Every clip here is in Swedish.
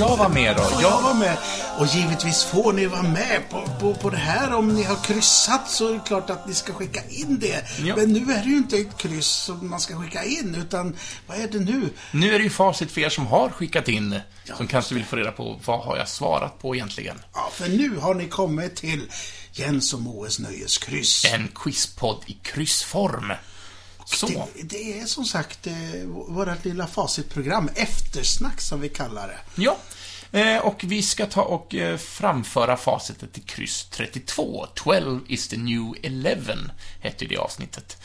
jag vara med då? Får jag vara med? Och givetvis får ni vara med på, på, på det här. Om ni har kryssat så är det klart att ni ska skicka in det. Ja. Men nu är det ju inte ett kryss som man ska skicka in, utan vad är det nu? Nu är det ju facit för er som har skickat in, som kanske vill få reda på vad har jag svarat på egentligen. Ja, för nu har ni kommit till Jens och Moes nöjeskryss. En quizpodd i kryssform. Så. Det, det är som sagt eh, vårt lilla facitprogram, eftersnack som vi kallar det. Ja. Eh, Och vi ska ta och eh, framföra facitet till kryss 32. 12 is the new 11, hette det avsnittet.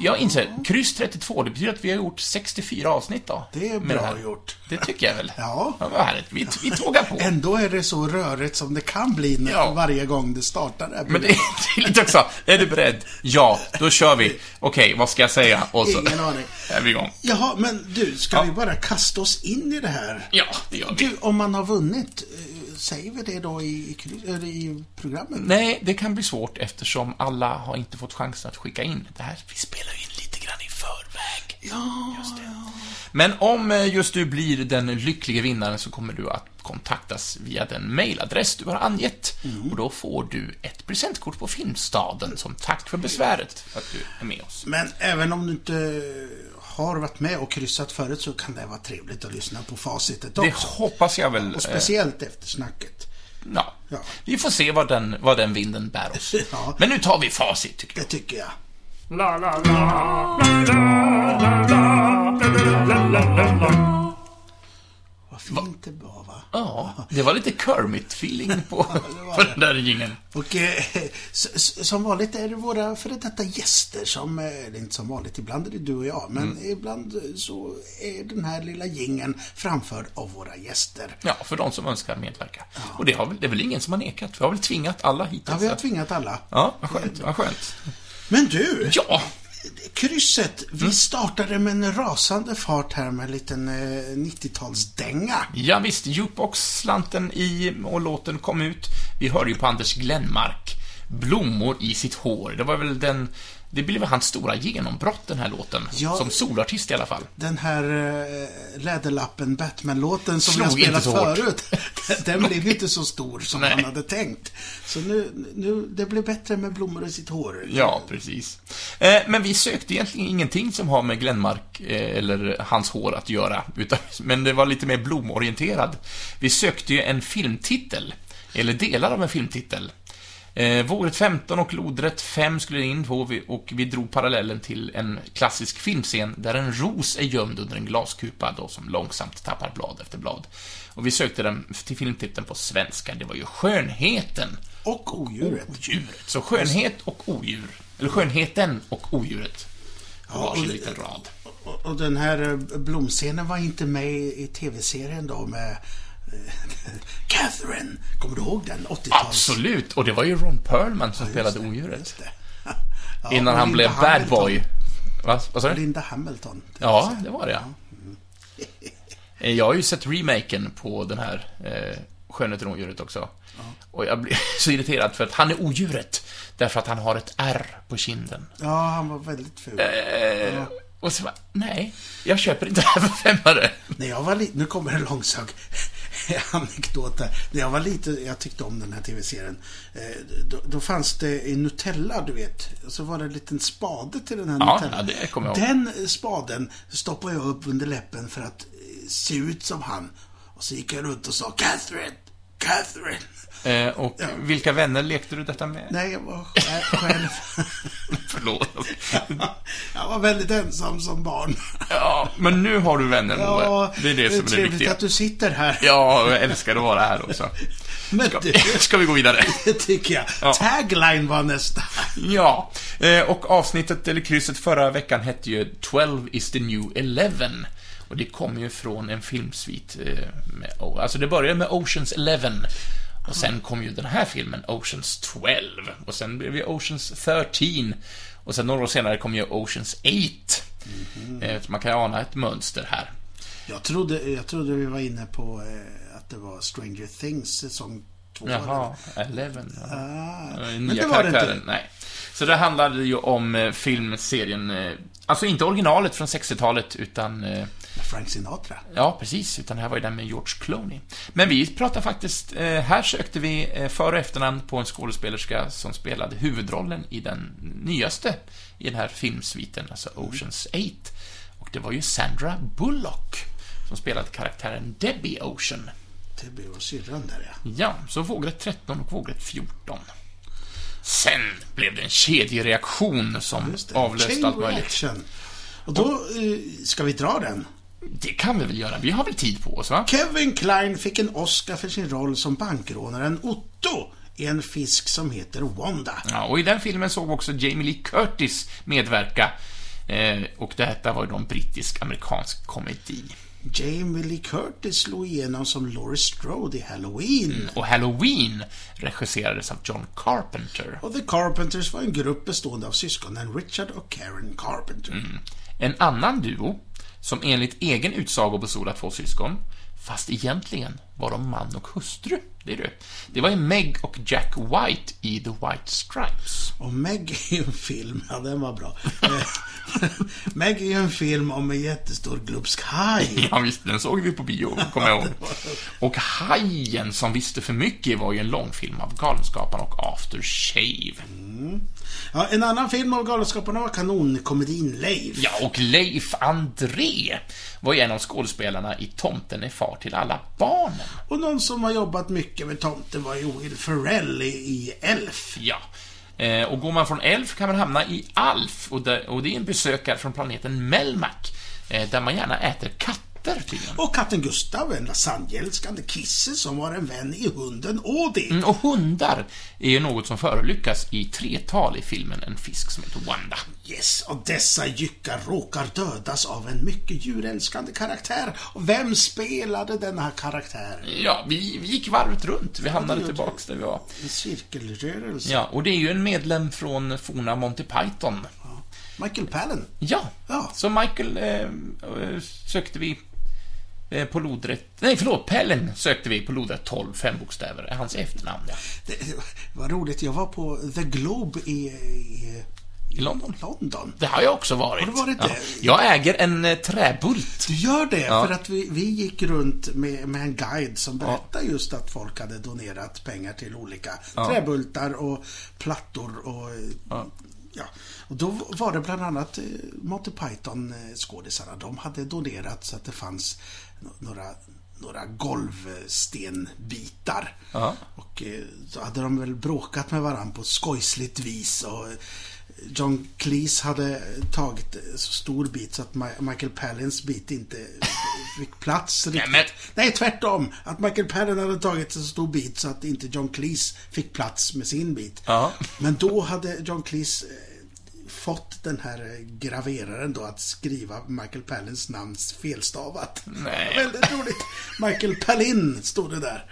Jag inser, kryss 32, det betyder att vi har gjort 64 avsnitt då. Det är bra här. gjort. Det tycker jag väl. Ja. ja vad härligt. Vi, vi tågar på. Ändå är det så rörigt som det kan bli när, Ja. varje gång det startar det Men det är, det är lite också, är du beredd? Ja, då kör vi. Okej, vad ska jag säga? Och så Ingen aning. är vi igång. Jaha, men du, ska Ja. vi bara kasta oss in i det här? Ja, det gör vi. Du, om man har vunnit, eh, säger vi det då i, i, programmet? Nej, det kan bli svårt eftersom alla har inte fått chansen att skicka in. Det här, vi spelar ju in lite grann i förväg. Ja, Men om eh, just du blir den lyckliga vinnaren så kommer du att kontaktas via den mailadress du har angett. Och då får du ett presentkort på Filmstaden som tack för besväret för att du är med oss. men även om du inte har varit med och kryssat förut så kan det vara trevligt att lyssna på facitet också. Det hoppas jag väl. Och speciellt efter snacket. Ja. ja. Vi får se vad den, vad den vinden bär oss. Ja. Men nu tar vi facit tycker jag. Det tycker jag. Vad fint det var. Ja, det var lite Kermit-feeling på, på den där jingeln. Och eh, som vanligt är det våra före detta gäster som, eh, det är inte som vanligt, ibland är det du och jag, men Mm. ibland eh, så är den här lilla gingen framförd av våra gäster. Ja, för de som önskar medverka. Och det, har det är väl ingen som har nekat? Vi har väl tvingat alla hittills? Ja, vi har tvingat alla. Ja, vad skönt, vad skönt. Men du, Ja, krysset, Mm. vi startade med en rasande fart här med en liten eh, 90-talsdänga. ja visst, jukebox-slanten i och låten kom ut. Vi hörde ju på Anders Glenmark, Blommor i sitt hår. Det var väl den, det blev hans stora genombrott den här låten. Ja. Som solartist i alla fall. Den här eh, Läderlappen Batman-låten som Slog vi har spelat förut, den blev inte så stor som Nej. man hade tänkt. Så nu, nu, det blev bättre med blommor i sitt hår. Ja, precis. Eh, men vi sökte egentligen ingenting som har med Glenmark eh, eller hans hår att göra, utan, men det var lite mer blomorienterad. Vi sökte ju en filmtitel, eller delar av en filmtitel. Eh, Våret 15 och Lodrätt 5 skulle in på och vi drog parallellen till en klassisk filmscen där en ros är gömd under en glaskupa då som långsamt tappar blad efter blad. Och vi sökte den till filmtiteln på svenska, det var ju Skönheten Och odjuret. odjuret. Så skönhet och odjur. Eller skönheten och odjuret. På Ja, varsin och liten rad. Och, och den här eh, blomscenen var inte med i, tv-serien då med Catherine. Kommer du ihåg den? 80-tals... Absolut! Och det var ju Ron Perlman som spelade odjuret. Just det. Ja, Innan han Linda blev bad Hamilton. boy. Va? Vad sa du? Linda Hamilton. jag Ja, det var det ja. Eh, Jag har ju sett remaken på den här eh, Skönheten och odjuret också. Och jag blir så irriterad för att han är odjuret. Därför att han har ett R på kinden. Ja, han var väldigt ful. Eh, och så bara, nej, jag köper inte det här för femmare. När jag var liten, nu kommer en långsög anekdot där. När jag var liten, jag tyckte om den här tv-serien. Eh, då, då fanns det i Nutella, du vet. Så var det en liten spade till den här Ja, Nutella. ja, det kommer jag ihåg. Den spaden stoppade jag upp under läppen för att eh, se ut som han. Och så gick jag runt och sa Catherine, Catherine. Eh, och Ja. vilka vänner lekte du detta med? Nej, jag var sj- själv. Förlåt. jag var väldigt ensam som barn. Ja, men nu har du vänner, Ja. Det är det som är det trevligt viktiga. att du sitter här. Ja, jag älskar att vara här också. Men Ska, du, ska vi gå vidare? det tycker jag. Ja. Tagline var nästa. Ja, eh, och avsnittet, eller krysset förra veckan hette ju 12 is the new 11. Och det kom ju från en filmsvit. eh, Med, alltså det började med Oceans 11. Och sen kom ju den här filmen, Oceans 12. Och sen blev det Oceans 13. Och sen några år senare kom ju Oceans 8. Eh, Så man kan ju ana ett mönster här. Jag trodde, jag trodde vi var inne på eh, att det var Stranger Things säsong två. Jaha, 11. Ja. Ah, Eh, men Nya det var det inte. nej. Så det handlade ju om filmserien Alltså inte originalet från 60-talet, utan... Frank Sinatra. Ja, precis. Utan det här var ju den med George Clooney. Men vi pratar faktiskt... Eh, här sökte vi eh, för och efternamn på en skådespelerska som spelade huvudrollen i den nyaste i den här filmsviten, alltså Oceans 8. Och det var ju Sandra Bullock som spelade karaktären Debbie Ocean. Det var syrran där ja. Ja, så vågrätt 13 och vågrätt 14. Sen blev det en kedjereaktion som avlöste allt möjligt. reaction. Och då eh, ska vi dra den. Det kan vi väl göra? Vi har väl tid på oss, va? Kevin Kline fick en Oscar för sin roll som bankrånaren Otto i en fisk som heter Wanda. Ja, och i den filmen såg också Jamie Lee Curtis medverka. Eh, och detta var ju då en brittisk-amerikansk komedi. Jamie Lee Curtis slog igenom som Laurie Strode i Halloween. Och Halloween regisserades av John Carpenter. Och The Carpenters var en grupp bestående av syskonen Richard och Karen Carpenter. En annan duo, som enligt egen utsago bestod av två syskon, fast egentligen var de man och hustru. Det är du. Det var ju Meg och Jack White i The White Stripes. Och Meg är ju en film, ja den var bra. Meg är ju en film om en jättestor glupsk haj. Ja, visst, den såg vi på bio, kommer jag ihåg. Och Hajen som visste för mycket var ju en långfilm av Galenskaparna och After Shave. Ja, en annan film av Galenskaparna var kanonkomedin Leif. Ja, och Leif André var ju en av skådespelarna i Tomten är far till alla barnen. Och någon som har jobbat mycket med tomten var ju Ferrell i, i Elf. Ja. Eh, och går man från Elf kan man hamna i Alf, och det, och det är en besökare från planeten Melmac, eh, där man gärna äter katter tydligen. Och katten Gustav, en lasagneälskande kisse som var en vän i hunden Audi. Mm, och hundar är ju något som förolyckas i tretal i filmen En fisk som heter Wanda. Yes, och dessa jyckar råkar dödas av en mycket djurälskande karaktär. Och vem spelade denna karaktär? Ja, vi, vi gick varvet runt. Vi hamnade gjorde tillbaks där vi var. En cirkelrörelse. Ja, och det är ju en medlem från forna Monty Python. Michael Palin. Ja, Ja. så Michael eh, eh, sökte vi på lodrätt... Nej, förlåt, Pellen sökte vi på lodrätt 12, fem bokstäver, hans efternamn. Ja. Det, var roligt, jag var på The Globe i, i, I London. London. Det har jag också varit. Har du varit ja. det? Jag äger en eh, träbult. Du gör det, Ja. för att vi, vi gick runt med, med en guide som berättade just att folk hade donerat pengar till olika träbultar och plattor och ja. Och då var det bland annat eh, Monty Python eh, skådisarna. De hade donerat så att det fanns några några golvstenbitar. Ja. Och eh, så hade de väl bråkat med varandra på ett skojsligt vis. Och eh, John Cleese hade tagit så stor bit så att Michael Palins bit inte fick plats riktigt. men- Nej, tvärtom. Att Michael Palin hade tagit så stor bit så att inte John Cleese fick plats med sin bit. Ja. Men då hade John Cleese eh, fått den här eh, graveraren då att skriva Michael Palins namn felstavat. Nej. Väldigt roligt. Michael Palin stod det där.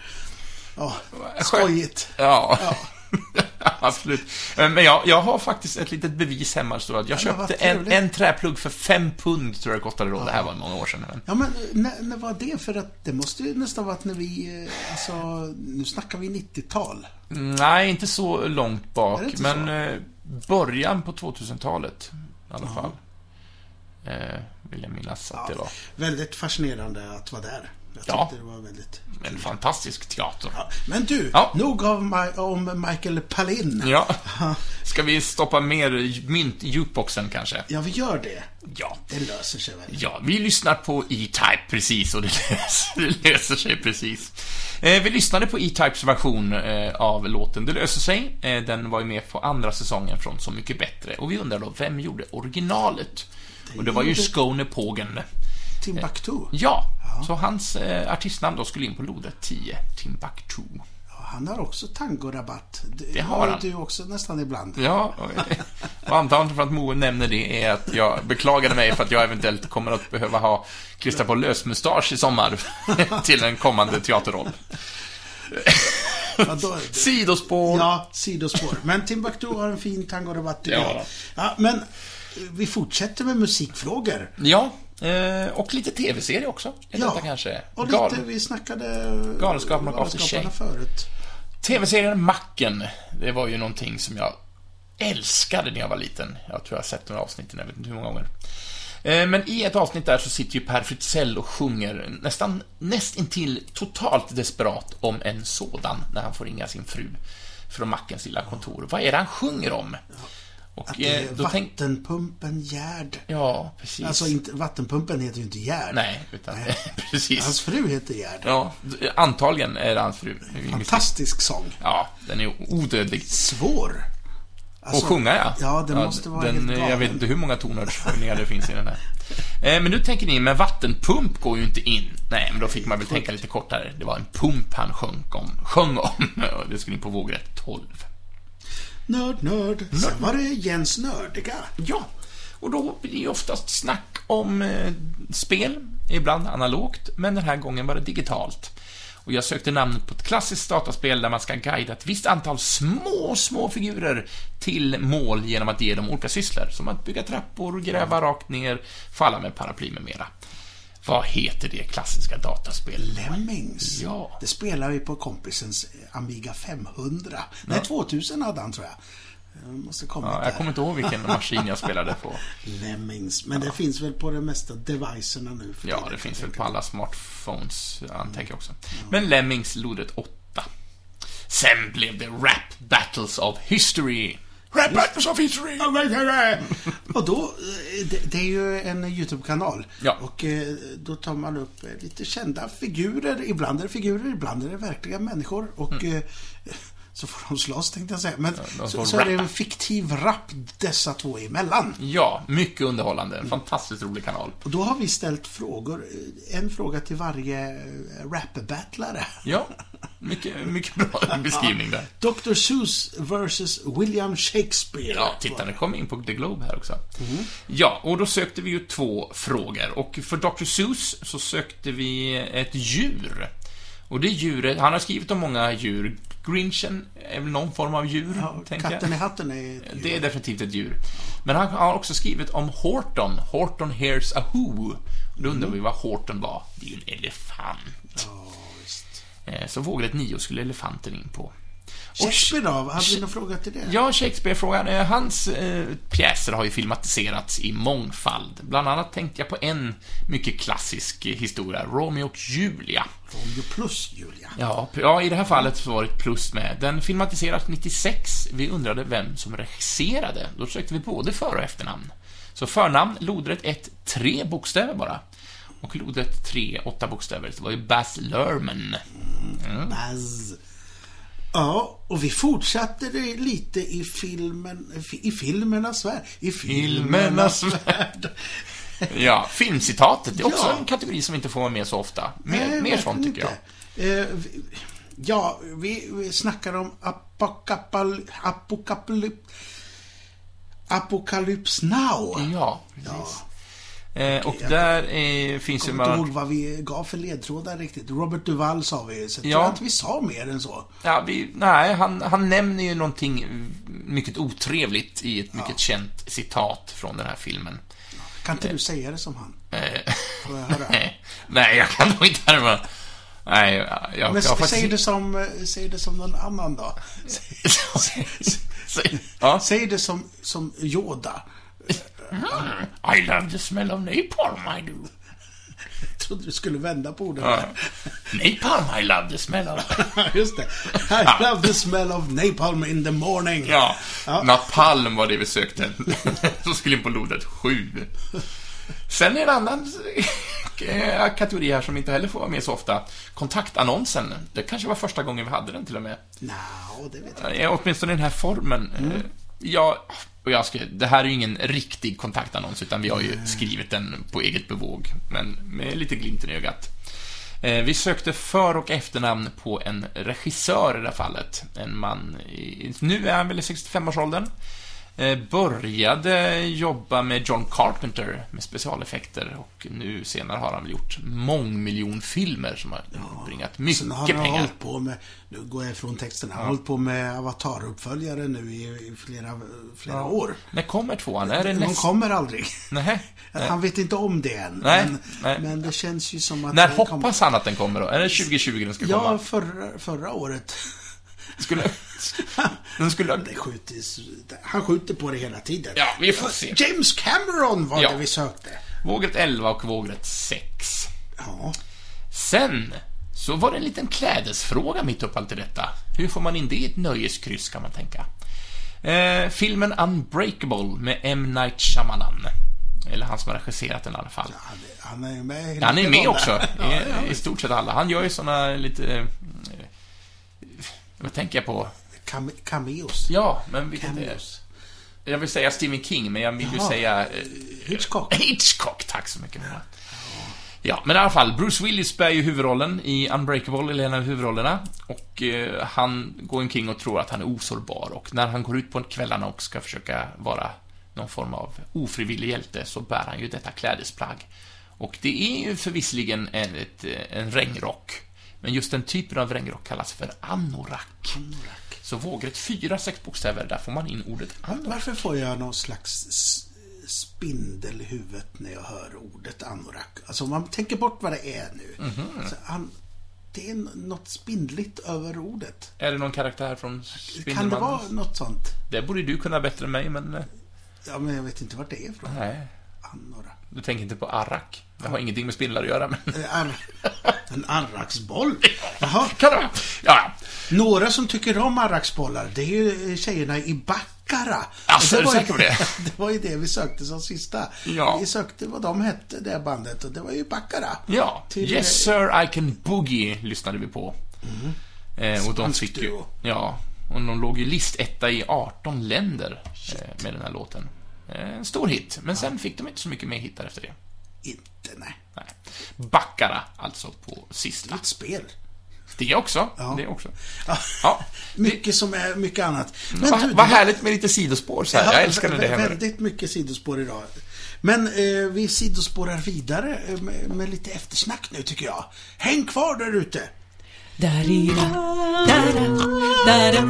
Ja, skojigt. Ja. Ja. Absolut. Eh, Men jag, jag har faktiskt ett litet bevis hemma, står att jag Ja, köpte en, en träplugg för fem pund, tror jag kostade då. Det här var många år sedan. Men... Ja, men när, när var det? För att det måste ju nästan varit när vi, eh, alltså, nu snackar vi 90-tal. Nej, inte så långt bak, men så? Början på 2000-talet i alla fall. Eh, vill jag minnas att det var. Väldigt fascinerande att vara där. Jag Ja. tyckte det var väldigt... En fantastisk teater. Ja. Men du, Ja. nog Ma- om Michael Palin. Ja. Ska vi stoppa mer mynt i jukeboxen kanske? Ja, vi gör det. Ja. Det löser sig väl. Ja, vi lyssnar på E-Type precis och det löser, det löser sig precis. Eh, vi lyssnade på E-Types version eh, av låten Det löser sig. Eh, den var ju med på andra säsongen från Så mycket bättre. Och vi undrar då, vem gjorde originalet? Och det var ju Skåne Pågen. Timbuktu. Ja, så hans eh, artistnamn då skulle in på lodet 10, Timbuktu. Ja, han har också tangorabatt. Det har han. du också nästan ibland. Ja, och, och antagligen för att Moe nämner det är att jag beklagade mig för att jag eventuellt kommer att behöva ha klistra på lösmustasch i sommar till en kommande teaterroll. Ja, då, Sidospår. ja, sidospår. Men Timbuktu har en fin tangorabatt Ja. Ja, men eh, vi fortsätter med musikfrågor. Ja, eh, och lite tv-serie också. Är Ja, kanske? och Gal- lite, vi snackade Galenskaparna och After Galenskaparna Shave. förut. TV-serien Macken, det var ju någonting som jag älskade när jag var liten. Jag tror jag har sett några avsnitt, jag vet inte hur många gånger. Eh, Men i ett avsnitt där så sitter ju Per Fritzell och sjunger nästan nästintill totalt desperat om en sådan när han får ringa sin fru från mackens lilla kontor. Vad är det han sjunger om? Och Att det är eh, då vattenpumpen Gerd. Ja, precis. Alltså, inte, vattenpumpen heter ju inte Gerd. Nej, utan precis. Hans fru heter Gerd. Ja, antagligen är det hans fru. Fantastisk sång. Ja, den är odödlig. Svår. Alltså, Och sjunga, ja. Ja, det måste vara den, helt galen. Jag vet inte hur många tonartshöjningar det finns i den här. Eh, men nu tänker ni, men vattenpump går ju inte in. Nej, men då fick man väl tänka lite kortare. Det var en pump han sjöng om. Sjöng om. Det skulle in på vågrätt 12. Nörd, nörd. Sen var det Jens Nördiga. Ja, och då blir det oftast snack om eh, spel, ibland analogt, men den här gången var det digitalt. Och jag sökte namnet på ett klassiskt dataspel där man ska guida ett visst antal små, små figurer till mål genom att ge dem olika sysslor, som att bygga trappor, gräva rakt ner, falla med paraply med mera. Vad heter det klassiska dataspelet? Lemmings. Ja. Det spelar vi på kompisens Amiga 500. Nej, 2000 hade han tror jag. Jag måste komma Ja, jag kommer inte ihåg vilken maskin jag spelade på. Lemmings. Men det finns väl på de mesta devicerna nu för Ja, tiden, det finns väl på alla smartphones, antänker jag också. Men Lemmings lodret 8. Sen blev det Rap Battles of History. Battles of History! mig. Och då, eh, det, det är ju en YouTube-kanal. Ja. Och eh, då tar man upp eh, lite kända figurer. Ibland är det figurer, ibland är det verkliga människor. Och eh, så får de slåss tänkte jag säga. Men Mm. de så, så är det en fiktiv rap dessa två emellan. Ja, mycket underhållande. En fantastiskt rolig kanal. Och då har vi ställt frågor. En fråga till varje eh, rap-battlare. Ja, mycket, mycket bra beskrivning där. Dr. Seuss versus William Shakespeare. Ja, titta, nu kom in på The Globe här också. Ja, och då sökte vi ju två frågor. Och för Dr. Seuss så sökte vi ett djur. Och det djuret, han har skrivit om många djur. Grinchen är väl någon form av djur, Ja, tänker katten i jag. hatten är... Det är definitivt ett djur. Men han har också skrivit om Horton. Horton hears a who. Då undrar vi vad Horton var. Det är ju en elefant. Ja, visst. Eh, Så vågrätt 9 skulle elefanten in på. Shakespeare då? Hade vi någon fråga till det? Ja, Shakespeare-frågan. Eh, Hans eh, pjäser har ju filmatiserats i mångfald. Bland annat tänkte jag på en mycket klassisk historia, Romeo och Julia. Romeo plus Julia. Ja, ja, i det här fallet så var det ett plus med. Den filmatiserades 96. Vi undrade vem som regisserade. Då sökte vi både för- och efternamn. Så förnamn, lodrätt 1, tre bokstäver bara. Och lodrätt 3, åtta bokstäver. Det var ju Baz Luhrmann. Buzz. Ja, och vi fortsatte det lite i filmen, i filmernas värld. I Filmernas värld. Ja, filmcitatet är också Ja. en kategori som inte får vara med så ofta. Mer, Nej, mer sånt tycker jag. inte. Eh, vi- ja, vi, vi snackar om apokapal, apokalyp, Apocalypse Now. Ja, precis. Eh, och där eh, finns ju Jag kommer inte ihåg vad vi gav för ledtrådar riktigt. Robert Duvall sa vi, så Ja. tror inte vi sa mer än så. Ja, vi, nej, han, han nämner ju någonting mycket otrevligt i ett mycket känt citat från den här filmen. Kan inte du säga det som han? Eh, Får jag höra? nej, jag kan nog inte härma. Nej, jag, jag, Men jag har säg, faktiskt... det som, eh, säg det som någon annan då. Säg- ja. Säg det som, som Yoda. I love the smell of napalm, I do. Jag trodde du skulle vända på orden Ja. Napalm, I love the smell of... Just det. I love the smell of napalm in the morning. Ja, Ja. napalm var det vi sökte. Som skulle in på lodet 7. Sen är det en annan eh, kategori här som inte heller får vara med så ofta. Kontaktannonsen. Det kanske var första gången vi hade den till och med. Nå, det vet jag Eh, Åtminstone i den här formen. Eh, Ja, och jag ska, det här är ju ingen riktig kontaktannons, utan vi har ju skrivit den på eget bevåg, men med lite glimten i ögat. Eh, Vi sökte för och efternamn på en regissör i det här fallet. En man, i, nu är han väl i 65-årsåldern. Eh, Började jobba med John Carpenter med specialeffekter och nu senare har han väl gjort mångmiljonfilmer som har bringat mycket Sen har han pengar. hållit på med, nu går jag ifrån texten, han har hållit på med Avatar-uppföljare nu i, i flera, flera år. När kommer tvåan? Är det De nästa? kommer aldrig. Nej. Han vet inte om det än. Nej, men, nej. men det känns ju som att... När hoppas han att den kommer då? Är det 2020 den ska Ja, komma? förra, förra året. Skulle... Den skulle... Det skjuter, han skjuter på det hela tiden. Ja, vi får se. James Cameron var Ja. det vi sökte. Vågrätt 11 och vågrätt 6. Ja. Sen så var det en liten klädesfråga mitt upp allt i detta. Hur får man in det i ett nöjeskryss, kan man tänka. Eh, filmen Unbreakable med M. Night Shyamalan. Eller han som har regisserat den i alla fall. Han, han är med Han är med också, Ja, i, ja. i stort sett alla. Han gör ju såna lite... vad tänker jag på? Came- Cameos. Ja, men vilket är... Cameos. Jag vill säga Stephen King, men jag vill ju Jaha. säga... eh, Hitchcock. Hitchcock, tack så mycket. Mona. Ja, men i alla fall, Bruce Willis bär ju huvudrollen i Unbreakable, eller en av huvudrollerna. Och eh, han går omkring och tror att han är osårbar. Och när han går ut på kvällarna och ska försöka vara någon form av ofrivillig hjälte, så bär han ju detta klädesplagg. Och det är ju förvisligen en, ett, en regnrock. Men just den typen av regnrock kallas för anorak. Så vågrätt fyra, sex bokstäver, där får man in ordet anorak. Varför får jag någon slags spindel i huvudet när jag hör ordet anorak? Alltså om man tänker bort vad det är nu. Mhm. så an, det är något spindligt över ordet. Är det någon karaktär från Kan det Spindelmannen? vara något sånt? Det borde du kunna bättre än mig, men... eh, Ja, men jag vet inte vart det är ifrån. Nej. Anorak. Du tänker inte på Arak. Det har ingenting med spindlar att göra, men... Eh, Ar en arraksboll. Jaha. Kan det? Ja, Några som tycker om arraksbollar, det är ju tjejerna i Baccara. Alltså, Och är du var säker på det? det var ju det vi sökte som sista. Ja. Vi sökte vad de hette, det bandet, och det var ju Baccara. ja. Till- Yes sir, I can boogie lyssnade vi på. Eh, och de fick ju... Ja. Och de låg ju listetta i 18 länder eh, med den här låten. Eh, en stor hit, men sen fick de inte så mycket mer hittar efter det. Inte, nej. Nej. Backara, alltså, på sista. Ett spel. Det också. Ja. Det också. Ja. Ja. Mycket som är mycket annat. Men Vad du, vad det- härligt med lite sidospår så här. Ja, Jag älskar det händer. Väldigt mycket sidospår idag. Men eh, vi sidospårar vidare eh, med, med lite eftersnack nu tycker jag. Häng kvar där ute. Da-di-da, da-da, da-da,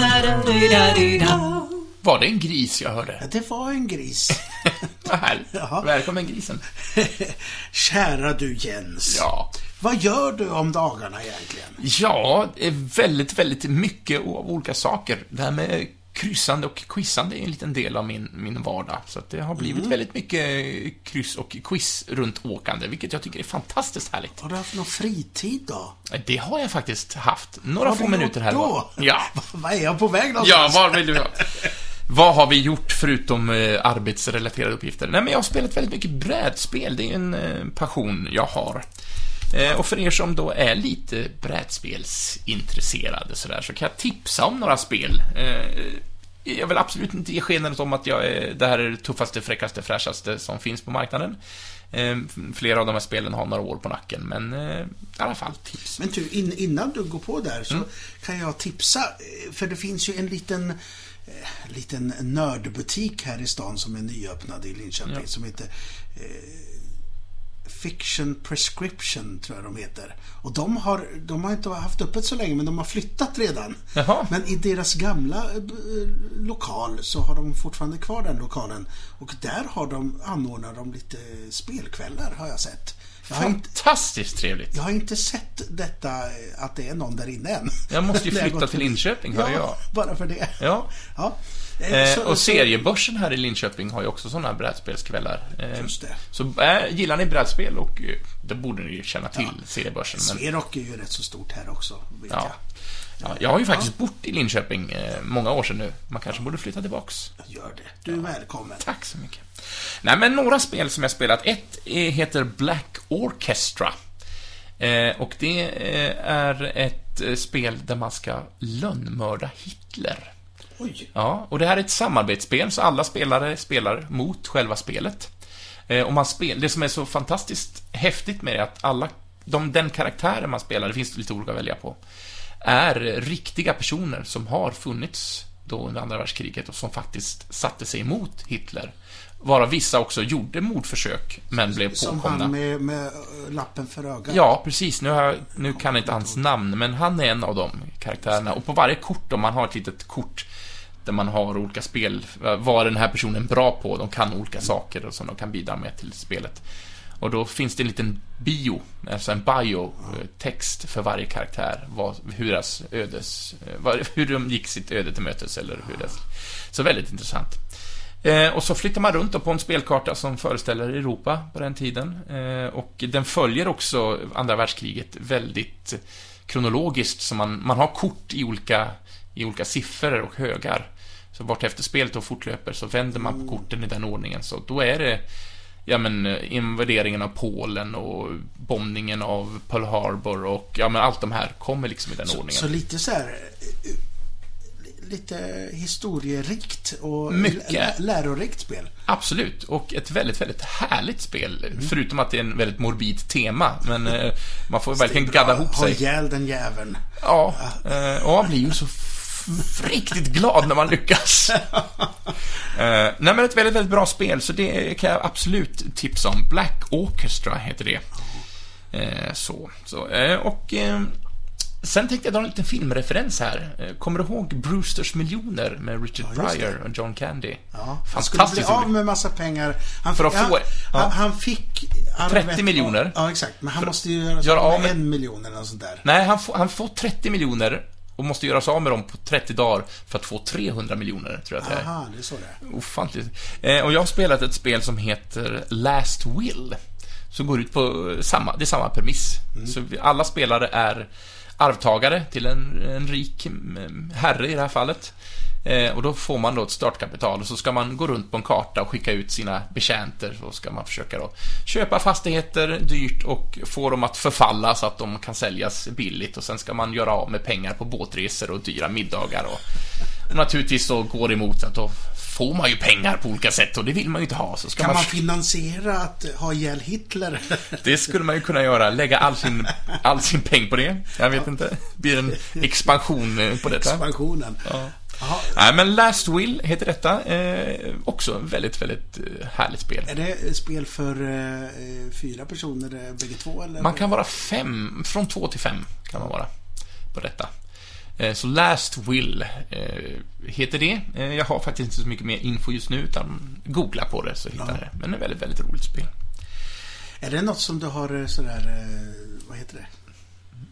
da-da-di-da-di-da. Var det en gris jag hörde? Ja, det var en gris. Vad härligt. Jaha. Välkommen grisen. Kära du Jens. Ja. Vad gör du om dagarna egentligen? Ja, väldigt, väldigt mycket av olika saker. Det här med kryssande och quizande är en liten del av min, min vardag. Så det har blivit Mm. väldigt mycket kryss och quiz runt åkande, vilket jag tycker är fantastiskt härligt. Har du haft någon fritid då? Det har jag faktiskt haft. Några få minuter här då? var. Ja. Vad är jag på väg Ja, någonstans? vad vill du ha? Vad har vi gjort förutom eh, arbetsrelaterade uppgifter? Nej, men jag har spelat väldigt mycket brädspel. Det är en eh, passion jag har. Eh, och för er som då är lite brädspelsintresserade sådär, så kan jag tipsa om några spel. Eh, jag vill absolut inte ge skenet om att jag är, det här är det tuffaste, fräckaste, fräschaste som finns på marknaden. Eh, flera av de här spelen har några år på nacken, men eh, i alla fall tips. Men du, in, innan du går på där så Mm. kan jag tipsa. För det finns ju en liten, eh, liten nördbutik här i stan som är nyöppnad i Linköping Ja. som heter eh, Fiction Prescription, tror jag de heter. Och de har, de har inte haft öppet så länge, men de har flyttat redan. Jaha. Men i deras gamla eh, b- lokal så har de fortfarande kvar den lokalen. Och där har de, anordnar de lite spelkvällar, har jag sett. Inte, Fantastiskt trevligt. jag har inte sett detta, eh, att det är någon där inne än. Jag måste ju flytta till. Linköping, hör ja, jag. bara för det. Ja. Ja. Eh, Eh, så- och seriebörsen här i Linköping har ju också sådana här brädspelskvällar. Eh, Just det. Så äh, gillar ni brädspel och det borde ni ju känna till, seriebörsen. Men, Sverok är ju rätt så stort här också, vet ja. jag. Ja, jag har ju faktiskt bott i Linköping eh, många år sedan nu. Man kanske borde flytta tillbaks. Gör det. Du är välkommen. Tack så mycket. Nej, men några spel som jag spelat. Ett heter Black Orchestra. Eh, och det eh, är ett spel där man ska lönnmörda Hitler. Oj. Ja, och det här är ett samarbetsspel, så alla spelare spelar mot själva spelet. Och man spel, det som är så fantastiskt häftigt med det är att alla, de, den karaktären man spelar, det finns lite olika att välja på, är riktiga personer som har funnits då under andra världskriget och som faktiskt satte sig emot Hitler. Varav vissa också gjorde mordförsök, men blev Som påkomna. han med, med lappen för ögat. Ja, precis. Nu, jag, nu kan jag inte hans namn, men han är en av de karaktärerna. Och på varje kort, om man har ett litet kort där man har olika spel, vad är den här personen bra på? De kan olika saker och som de kan bidra med till spelet. Och då finns det en liten bio, alltså en bio-text för varje karaktär, vad, hur deras ödes, eh, vad, hur de gick sitt öde till mötes, eller hur det... Så väldigt intressant. Eh, och så flyttar man runt på en spelkarta som föreställer Europa på den tiden. Eh, och den följer också andra världskriget väldigt kronologiskt, så man, man har kort i olika, i olika siffror och högar. Så vart efter spelet då fortlöper så vänder man på korten i den ordningen, så då är det ja men invaderingen av Polen och bombningen av Pearl Harbor och ja men allt de här kommer liksom i den Så, ordningen. så lite så här... eh, Lite historierikt och Mycket. lä- lärorikt spel. Absolut, och ett väldigt, väldigt härligt spel. Mm. Förutom att det är en väldigt morbid tema, men eh, man får verkligen gadda ihop Ha sig. ihjäl den jäveln. Ja, eh, och man blir ju så riktigt glad när man lyckas. Eh, nej men ett väldigt, väldigt bra spel, så det kan jag absolut tipsa om. Black Orchestra heter det. Eh, så, så. Eh, och eh, sen tänkte jag dra en liten filmreferens här. Kommer du ihåg Brewsters miljoner med Richard Ja. Pryor och John Candy? Ja, han skulle bli av med massa pengar. Han, För att han, få- ja. han, han fick... 30 miljoner. Ja, exakt. Men han måste ju göra, göra av med- en miljon eller något sånt där. Nej, han, får, han får 30 miljoner och måste göra sig av med dem på 30 dagar för att få 300 miljoner, tror jag att det är. Aha, det är så det är. Ofantligt. Eh, och jag har spelat ett spel som heter Last Will. Som går ut på samma, det är samma premiss. Så vi, alla spelare är arvtagare till en, en rik mm, herre i det här fallet. Eh, och då får man då ett startkapital och så ska man gå runt på en karta och skicka ut sina betjänter. Så ska man försöka då köpa fastigheter dyrt och få dem att förfalla så att de kan säljas billigt. Och sen ska man göra av med pengar på båtresor och dyra middagar. Och, och naturligtvis så går det emot att då får man ju pengar på olika sätt och det vill man ju inte ha. Så Kan man, man finansiera att ha ihjäl Hitler? det skulle man ju kunna göra, lägga all sin, all sin peng på det. Jag vet inte. Blir en expansion eh, på detta? Expansionen. Ja. Jaha. Nej, men Last Will heter detta. Eh, också väldigt, väldigt eh, härligt spel. Är det spel för eh, fyra personer eh, bägge två eller? Man kan vara fem, från två till fem kan man vara på detta. Eh, Så Last Will eh, heter det. Jag har faktiskt inte så mycket mer info just nu, utan googla på det så hittar ni det. Men det är väldigt, väldigt roligt spel. Är det något som du har sådär, vad heter det?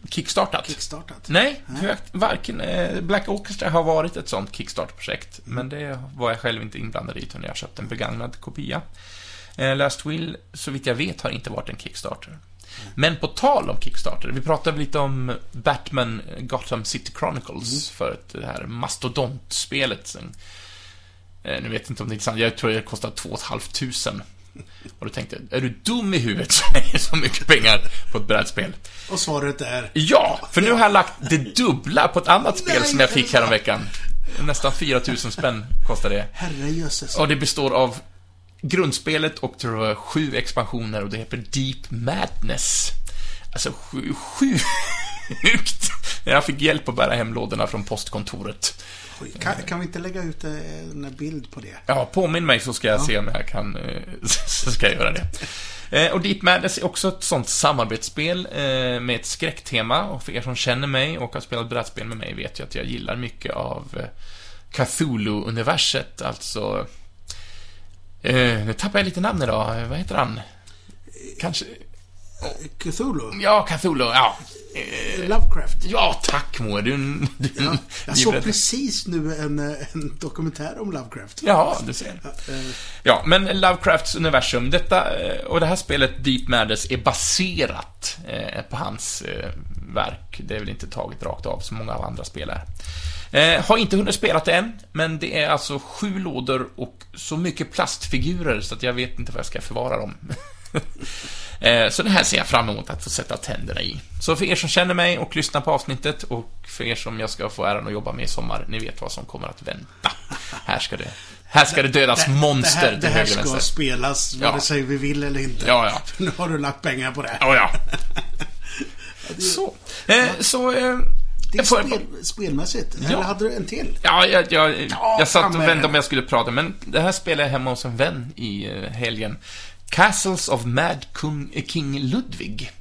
Kickstartat? Kickstartat? Nej, för varken eh, Black Orchestra har varit ett sånt Kickstarter-projekt, men det var jag själv inte inblandad i, utan jag köpte en begagnad kopia. Eh, Last Will, så vitt jag vet, har inte varit en Kickstarter. Men på tal om Kickstarter, vi pratade lite om Batman Gotham City Chronicles förut, det här mastodontspelet. Eh, nu vet jag inte om det är sant, jag tror det kostar 2 500. Och då tänkte jag, är du dum i huvudet så mycket pengar på ett brädspel? Och svaret är? Ja, för nu har jag lagt det dubbla på ett annat spel Nej, som jag fick häromveckan. Nästan 4000 spänn kostar det. Herrejösses. Och det består av grundspelet och tror jag sju expansioner och det heter Deep Madness. Alltså sju, sjukt! Jag fick hjälp att bära hem lådorna från postkontoret. Kan, kan vi inte lägga ut eh, en bild på det? Ja, påminn mig så ska jag se om jag kan, eh, så ska jag göra det. Eh, Och Deep Madness är också ett sånt samarbetsspel med ett skräcktema. Och för er som känner mig och har spelat brädspel med mig vet ju att jag gillar mycket av Cthulhu-universet, alltså... Nu tappar jag lite namn idag. Vad heter han? Kanske... Cthulhu? Ja, Cthulhu, ja. Lovecraft? Ja, tack Moe. Du, du, Ja, jag såg precis nu en, eh, en dokumentär om Lovecraft. Ja, du ser. Eh, Ja, men Lovecrafts universum, detta, eh, och det här spelet Deep Madness är baserat eh, på hans eh, verk. Det är väl inte taget rakt av som många av andra spel är. Eh, har inte hunnit spela det än, men det är alltså sju lådor och så mycket plastfigurer så att jag vet inte var jag ska förvara dem. Eh, Så det här ser jag fram emot att få sätta tänderna i. Så för er som känner mig och lyssnar på avsnittet och för er som jag ska få äran att jobba med i sommar, ni vet vad som kommer att vänta. Här ska det, här ska det dödas monster det här, till det här höger och ska vänster. spelas Ja. vare sig vi vill eller inte. Ja, ja. Nu har du lagt pengar på det. Ja, ja. Så. Eh, så... Eh, Det är jag spel, spelmässigt. Ja. Eller hade du en till? Ja, jag, jag, Ja, jag satt och det. om jag skulle prata, men det här spelade jag hemma hos en vän i eh, helgen. Castles of Mad Kung, eh, King Ludwig.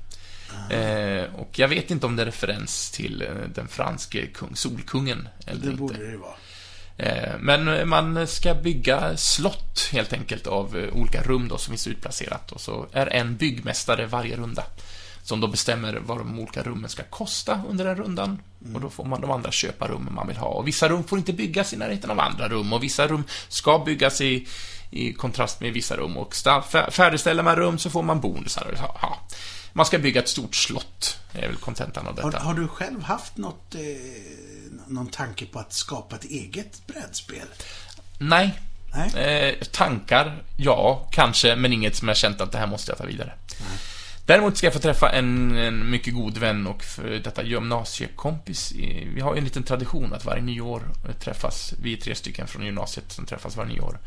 Eh, och jag vet inte om det är referens till eh, den franske kung, solkungen eller Det inte. borde det vara. Eh, Men man ska bygga slott helt enkelt av eh, olika rum då som finns utplacerat och så är en byggmästare varje runda som då bestämmer vad de olika rummen ska kosta under den rundan och då får man de andra köpa rummen man vill ha. Och vissa rum får inte byggas i närheten av andra rum och vissa rum ska byggas i, i kontrast med vissa rum och färdigställer man rum så får man bonusar. Ja. Man ska bygga ett stort slott, är väl kontentan av Har, detta. har du själv haft något, eh, någon tanke på att skapa ett eget brädspel? Nej. Nej. Eh, tankar, ja, kanske, men inget som jag känt att det här måste jag ta vidare. Däremot ska jag få träffa en, en mycket god vän och för detta gymnasiekompis. Vi har ju en liten tradition att varje nyår träffas, vi är tre stycken från gymnasiet som träffas varje nyår.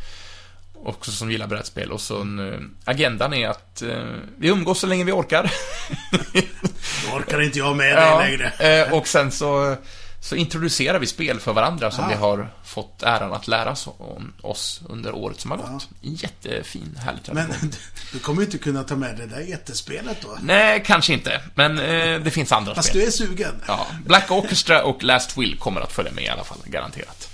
Också som gillar brädspel. Och så en, eh, agendan är att eh, vi umgås så länge vi orkar. Då orkar inte jag med det längre. eh, och sen så, så introducerar vi spel för varandra som Ah. vi har fått äran att lära oss om oss under året som har gått. Jättefin, härlig tradition. Men du kommer ju inte kunna ta med det där jättespelet då. Nej, kanske inte. Men eh, det finns andra Fast spel. du är sugen. Ja, Black Orchestra och Last Will kommer att följa med i alla fall, garanterat.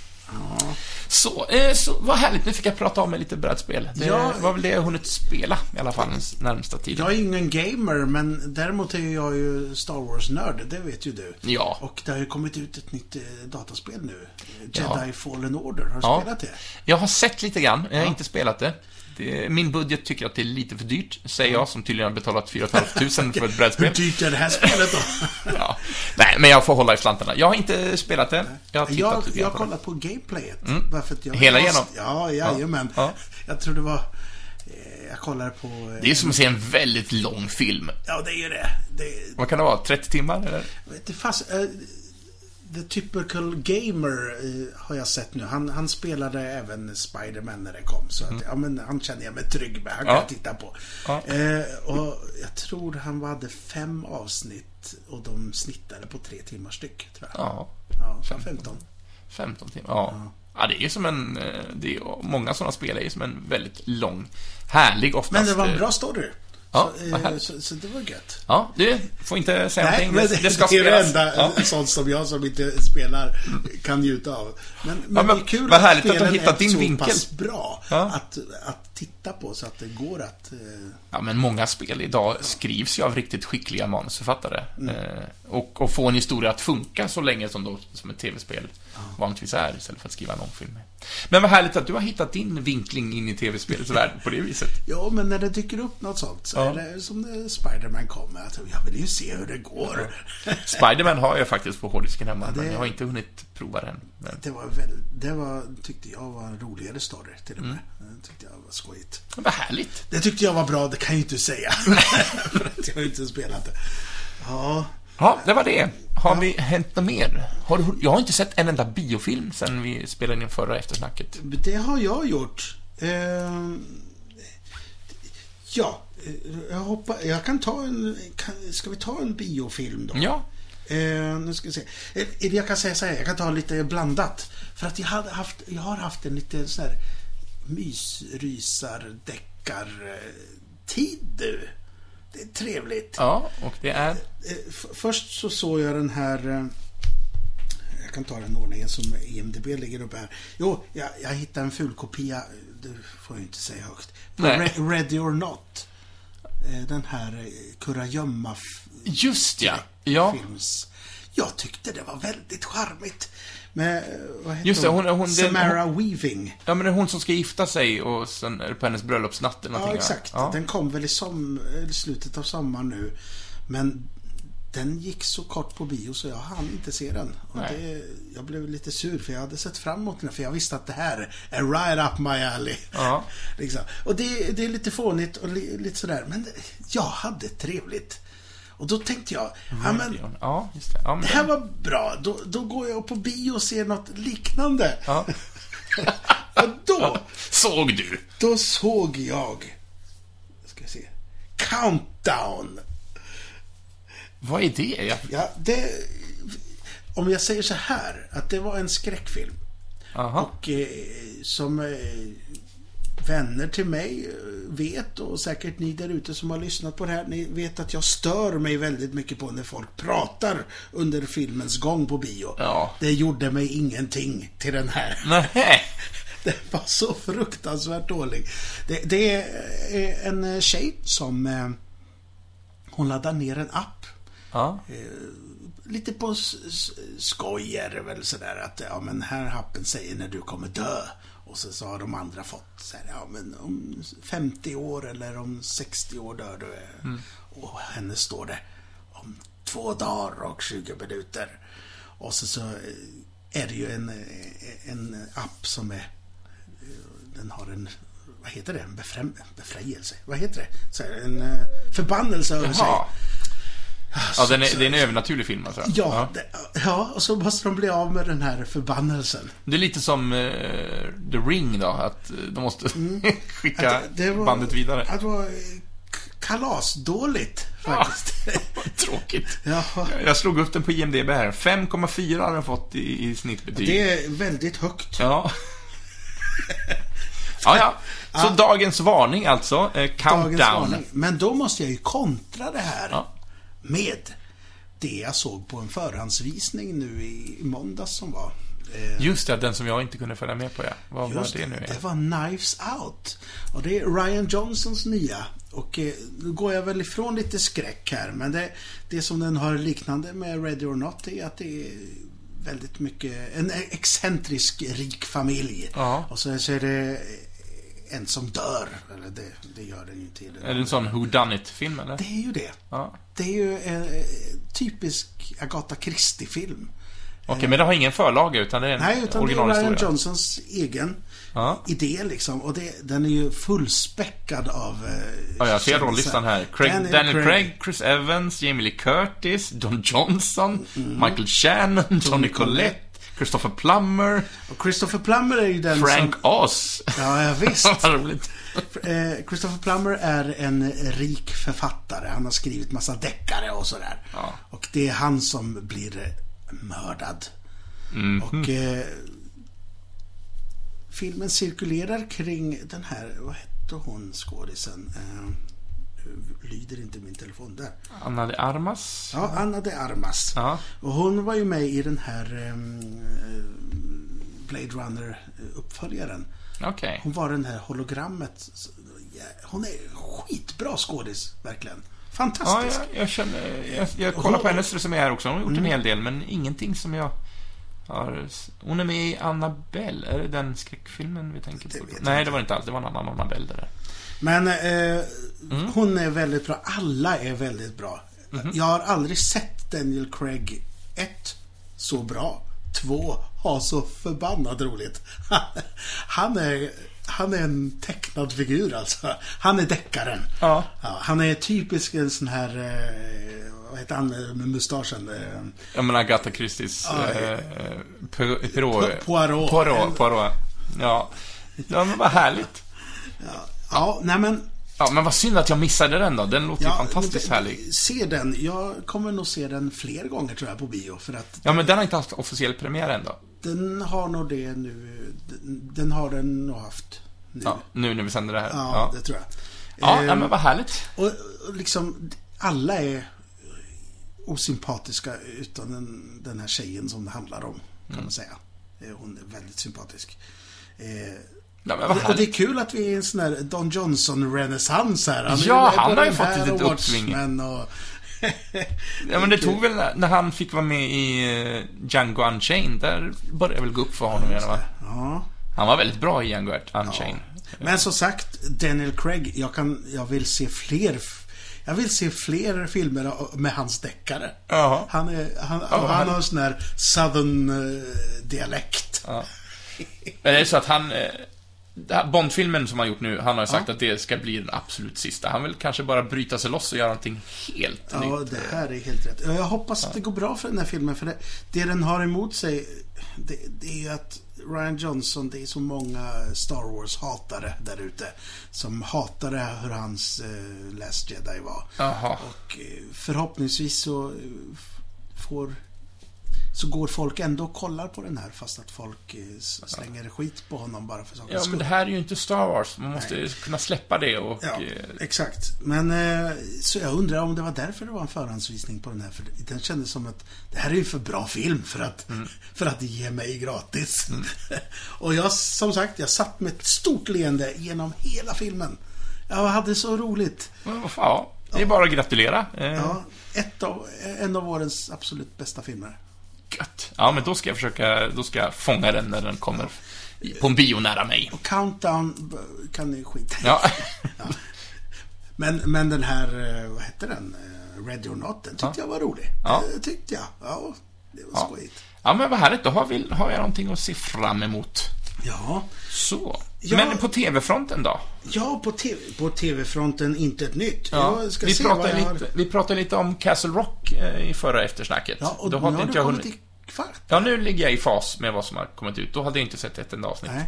Så, eh, så vad härligt. Nu fick jag prata om mig lite brädspel. Det Ja. var väl det jag hunnit spela i alla fall den närmsta tiden. Jag är ingen gamer, men däremot är jag ju Star Wars-nörd. Det vet ju du. Ja. Och det har ju kommit ut ett nytt eh, dataspel nu. Jedi Ja. Fallen Order. Har du Ja. spelat det? Jag har sett lite grann, jag har inte spelat det. Det. Min budget tycker att det är lite för dyrt, säger jag som tydligen har betalat 4 500 för ett Hur brädspel. dyrt är det här spelet då? Ja. Nej, men jag får hålla i slantarna. Jag har inte spelat det. Jag har Jag, jag har kollat på gameplayet. Att jag, Hela jag, igenom? Ja, jajamän. Ja. Jag tror det var... eh, Jag kollade på... eh, Det är som att se en väldigt lång film. Ja, det är ju det. det Vad kan det vara? 30 timmar? Eller? vet du, fast, eh, The Typical Gamer eh, har jag sett nu. Han, han spelade även Spider-Man när det kom. Så att, ja, men han känner jag mig trygg med. Han kan Mm. Ja. jag titta på. Ja. Eh, och jag tror han hade fem avsnitt och de snittade på tre timmar styck. Tror jag. Ja, Ja, 15. 15 timmar. Ja. ja, det är ju som en... eh, Det är, många sådana spel är ju som en väldigt lång, härlig oftast. Men det var en eh, bra story. Ja, så, eh, så, så det var gött. Ja, du får inte säga Nej, någonting. Det, det ska det är det enda Ja. sånt som jag som inte spelar kan njuta av. Men, men, men det är kul vad att spelen hittat är din så vinkel. pass bra Ja. att, att titta på så att det går att... Eh, Ja, men många spel idag skrivs ju av riktigt skickliga manusförfattare. Mm. Eh, och, och få en historia att funka så länge som, då, som ett tv-spel vanligtvis är, istället för att skriva en långfilm. Men vad härligt att du har hittat din vinkling in i tv-spelets värld på det viset. ja, men när det dyker upp något sånt så Ja. är det som när Spiderman kommer. Att jag vill ju se hur det går. Spiderman har jag faktiskt på hårddisken hemma, det- men jag har inte hunnit prova den. Men, Det var väl, det var, tyckte jag var en roligare story till och med. Mm. Det tyckte jag var skojigt. men vad härligt. Det tyckte jag var bra, det kan jag ju inte säga. För att jag har inte spelat det. Ja, Ja, det var det. Har vi hänt något mer? Har du, jag har inte sett en enda biofilm sen vi spelade in förra eftersnacket. Det har jag gjort. Eh, ja, eh, jag hoppas... Jag kan ta en... Kan, ska vi ta en biofilm då? Ja, Eh, nu ska vi se. Jag kan säga så här, jag kan ta lite blandat. För att jag, hade haft, jag har haft en lite sån här mysrysar deckar tid nu. Det är trevligt. ja, och det är... Eh, f- först så såg jag den här... eh, Jag kan ta den ordningen som IMDB ligger uppe här. Jo, jag, jag hittade en ful kopia. Det får jag inte säga högt. Re- Ready or Not. Eh, Den här eh, kurragömma Just ja. Ja, films. Jag tyckte det var väldigt charmigt. Med, eh, vad heter Just det, hon- hon- det- Samara Weaving. ja, men det är hon som ska gifta sig och sen är det på hennes bröllopsnatt eller Ja, någonting. va? exakt. Ja. Den kom väl i som, eller slutet av sommaren nu. Men den gick så kort på bio så jag hann inte se den. Och Nej. det, jag blev lite sur för jag hade sett fram emot den för jag visste att det här är right up my alley. Ja. liksom. Och det, det är lite fånigt och li, lite sådär. Men jag hade trevligt. Och då tänkte jag, ja men Ja, just det. Ja, men det här var bra. Då, då går jag på bio och ser något liknande. Ja. Och då, Såg du? då såg jag... Ska jag se. Countdown. Vad är det? Jag... Ja, det... Om jag säger så här, att det var en skräckfilm. Aha. Och eh, som... Eh, vänner till mig eh, vet och säkert ni där ute som har lyssnat på det här, ni vet att jag stör mig väldigt mycket på när folk pratar under filmens gång på bio. Ja. Det gjorde mig ingenting till den här. Nej. Den var så fruktansvärt dålig. Det, det är en tjej som... eh, Hon laddar ner en app. Ja. Lite på skoj är det väl sådär att ja men här appen säger när du kommer dö. Och så, så har de andra fått så här, ja men om 50 år eller om 60 år dör du. Och henne står det om två dagar och 20 minuter. Och så, så är det ju en, en app som är den har en, vad heter det, en befräm, befrielse? Vad heter det? Så här, en eh, förbannelse över sig. Ja, den är, det är en övernaturlig film alltså? Ja, det, ja, och så måste de bli av med den här förbannelsen. Det är lite som eh, The Ring då, att eh, de måste skicka Mm. Att det var- bandet vidare. Att det var eh, kalasdåligt faktiskt. Vad Tråkigt. Ja. Jag slog upp den på IMDB här. 5,4 har den fått i, i snittbetyg. Det är väldigt högt. Ja. ja, ja. Så dagens varning alltså. Eh, Dagens countdown. varning. Men då måste jag ju kontra det här Ja. Med det jag såg på en förhandsvisning nu i, måndags som var. Eh, Just det, den som jag inte kunde följa med på, ja. Vad var Just det nu? Det var Knives Out. Och det är Ryan Johnsons nya. Och eh, nu går jag väl ifrån lite skräck här. Men det, det som den har liknande med Ready or Not är att det är väldigt mycket, en excentrisk rik familj. Ja. Och så, så är det en som dör. Eller det, det gör den ju till. Är det en sån Who Done It-film, eller? Det är ju det. Ja. Det är ju en eh, typisk Agatha Christie-film. Okej, men det har ingen förlaga, utan det är en Nej, utan det är Ryan. Johnsons egen Ja. idé liksom. Och det, den är ju fullspäckad av... Eh, Ja, jag ser rollistan här. Craig, Daniel, Craig. Chris Evans, Jamie Lee Curtis, Don Johnson, Michael Shannon, Tony Collette, Christopher Plummer, Och Christopher Plummer är ju den Frank som... Oz. Ja, ja, visst. Vad roligt. Eh, Christopher Plummer är en rik författare. Han har skrivit massa deckare och sådär. Ja. Och det är han som blir mördad. Mhm. Och eh, filmen cirkulerar kring den här, vad hette hon skådisen? Eh, lyder inte min telefon där? Anna de Armas. Ja, Anna de Armas. Ja. Och hon var ju med i den här eh, Blade Runner-uppföljaren. Okej. Hon var den här hologrammet. Ja, Hon är skitbra skådis, verkligen. Ja, Fantastisk. jag, jag känner... Jag, jag kollar på hennes resumé här också. Hon har gjort en Mm. hel del, men ingenting som jag har... Hon är med i Annabelle. Är det den skräckfilmen vi tänker på? Nej, det var inte alls. Det var en annan Annabelle där. Men eh, Mm. hon är väldigt bra. Alla är väldigt bra. Mhm. Jag har aldrig sett Daniel Craig 1 så bra. 2 har så förbannat roligt. Han är, han är en tecknad figur alltså. Han är deckaren. Ja. han är typisk en sån här, eh, vad heter han med mustaschen? Eh, Jag menar Agatha Christies... Ja, eh, Poirot. Poirot. Poirot. Poirot. Poirot. Ja. Ja, men vad härligt. Ja, nej men Ja, men vad synd att jag missade den då. Den låter ju fantastiskt men- härlig. Se den. Jag kommer nog se den fler gånger tror jag på bio. För att Ja, men den har inte haft officiell premiär än då. den har nog det nu. Den, den har den nog haft nu. Ja, nu när vi sänder det här. Ja, Ja, det tror jag. ja, Ehm, ja men vad härligt. och, och liksom, alla är osympatiska utan den, den här tjejen som det handlar om, kan Mm. man säga. Eh, Hon är väldigt sympatisk. Eh, Ja, och det är kul att vi är i en sån här Don Johnson-renässans här. är Ja, han har ju fått ett och uppsving. Och... Ja, men det tog väl när- han fick vara med i eh, Django Unchained. Där började väl gå upp för honom igen, va? Ja. Han var väldigt bra i Django Unchained. Men som sagt, Daniel Craig, jag, kan, jag vill se fler jag vill se fler filmer med hans deckare. Han, är, han, Ja, han han- har en sån här southern eh, dialekt. Ja. Men det är så att han... Bond-filmen som han gjort nu, han har sagt att det ska bli den absolut sista. Han vill kanske bara bryta sig loss och göra någonting helt Ja, nytt. det här är helt rätt. Jag hoppas att det går bra för den här filmen. För det, det den har emot sig, det, det är ju att Ryan Johnson, det är så många Star Wars-hatare där ute. Som här hur hans eh, Last Jedi var. Jaha. Och eh, förhoppningsvis så eh, får så går folk ändå och kollar på den här fast att folk eh, slänger skit på honom bara för sakens Ja, men det här är ju inte Star Wars. Man måste kunna släppa det och... Ja, eh, exakt. Men eh, så jag undrar om det var därför det var en förhandsvisning på den här. För den kändes som att det här är ju för bra film för att, Mm. för att ge mig gratis. och jag, som sagt, jag satt med ett stort leende genom hela filmen. Jag hade så roligt. Ja, det är bara att gratulera. Ja, ett av, en av årens absolut bästa filmer. Ja, men då ska jag försöka, då ska jag fånga den när den kommer på en bio nära mig. Och Countdown kan ni skita i. Ja, Men, men den här, eh, vad hette den? Eh, Ready or Not, den tyckte Ja. jag var rolig. Ja. Det tyckte jag. Ja, det var Ja. skojigt. ja men vad härligt. Då har, vi, har jag någonting att se fram emot. Ja, Så. Ja. Men på TV-fronten då? Ja, på, TV, på TV-fronten inte ett nytt. Ja, vi, pratade jag har... lite, vi pratade lite om Castle Rock eh, i förra eftersnacket. Ja, och då nu hade har inte du kommit hunnit... kvart. Ja, nu ligger jag i fas med vad som har kommit ut. Då hade jag inte sett ett enda avsnitt. Nej.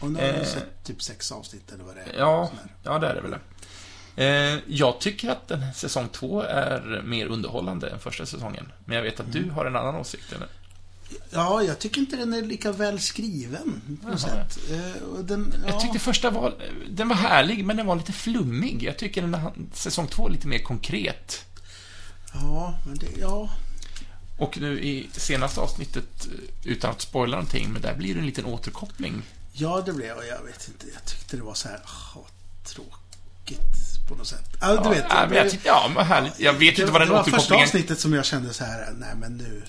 Och nu har du Eh. sett typ sex avsnitt eller vad det är. Ja, ja, det är det väl. Eh, jag tycker att den här säsong två är mer underhållande än första säsongen. Men jag vet att Mm. du har en annan åsikt, eller? Ja, jag tycker inte den är lika väl skriven på något sätt. Eh, den, ja, Jag tyckte första var... Den var härlig, men den var lite flummig. Jag tycker den här, säsong två är lite mer konkret. Ja, men det... Ja. Och nu i senaste avsnittet, eh, utan att spoila någonting, men där blir det en liten återkoppling. Ja, det blev jag. Jag vet inte. Jag tyckte det var så här... ah, vad tråkigt på något sätt. Ja, du vet. ja, men jag tyckte, ja, vad härligt. Jag vet det, inte vad den det var första återkopplingen... avsnittet som jag kände så här, nej men nu...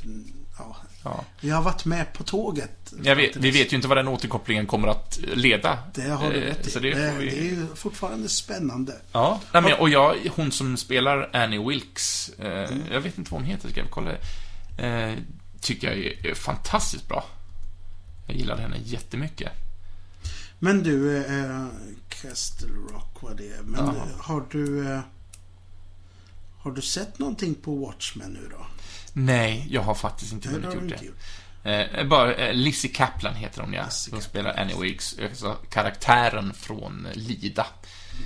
Ja. Ja. Vi har varit med på tåget. Jag vet, vi vet ju inte vad den återkopplingen kommer att leda. Det har du Eh, rätt i. Så det det, vi... det är ju fortfarande spännande. Ja, nej, men, och jag, hon som spelar Annie Wilkes, eh, Mm. jag vet inte vad hon heter, ska jag kolla. Eh, tycker jag är, är fantastiskt bra. Jag gillade henne jättemycket. Men du, eh, Castle Rock var det. Men Jaha. eh, har du... Eh, har du sett någonting på Watchmen nu då? Nej, jag har faktiskt inte hunnit gjort inte det. gjort. Eh, bara, eh, Lizzie Kaplan heter hon, ja. Lizzie Kaplan. spelar Annie Wilkes, alltså karaktären från Lida.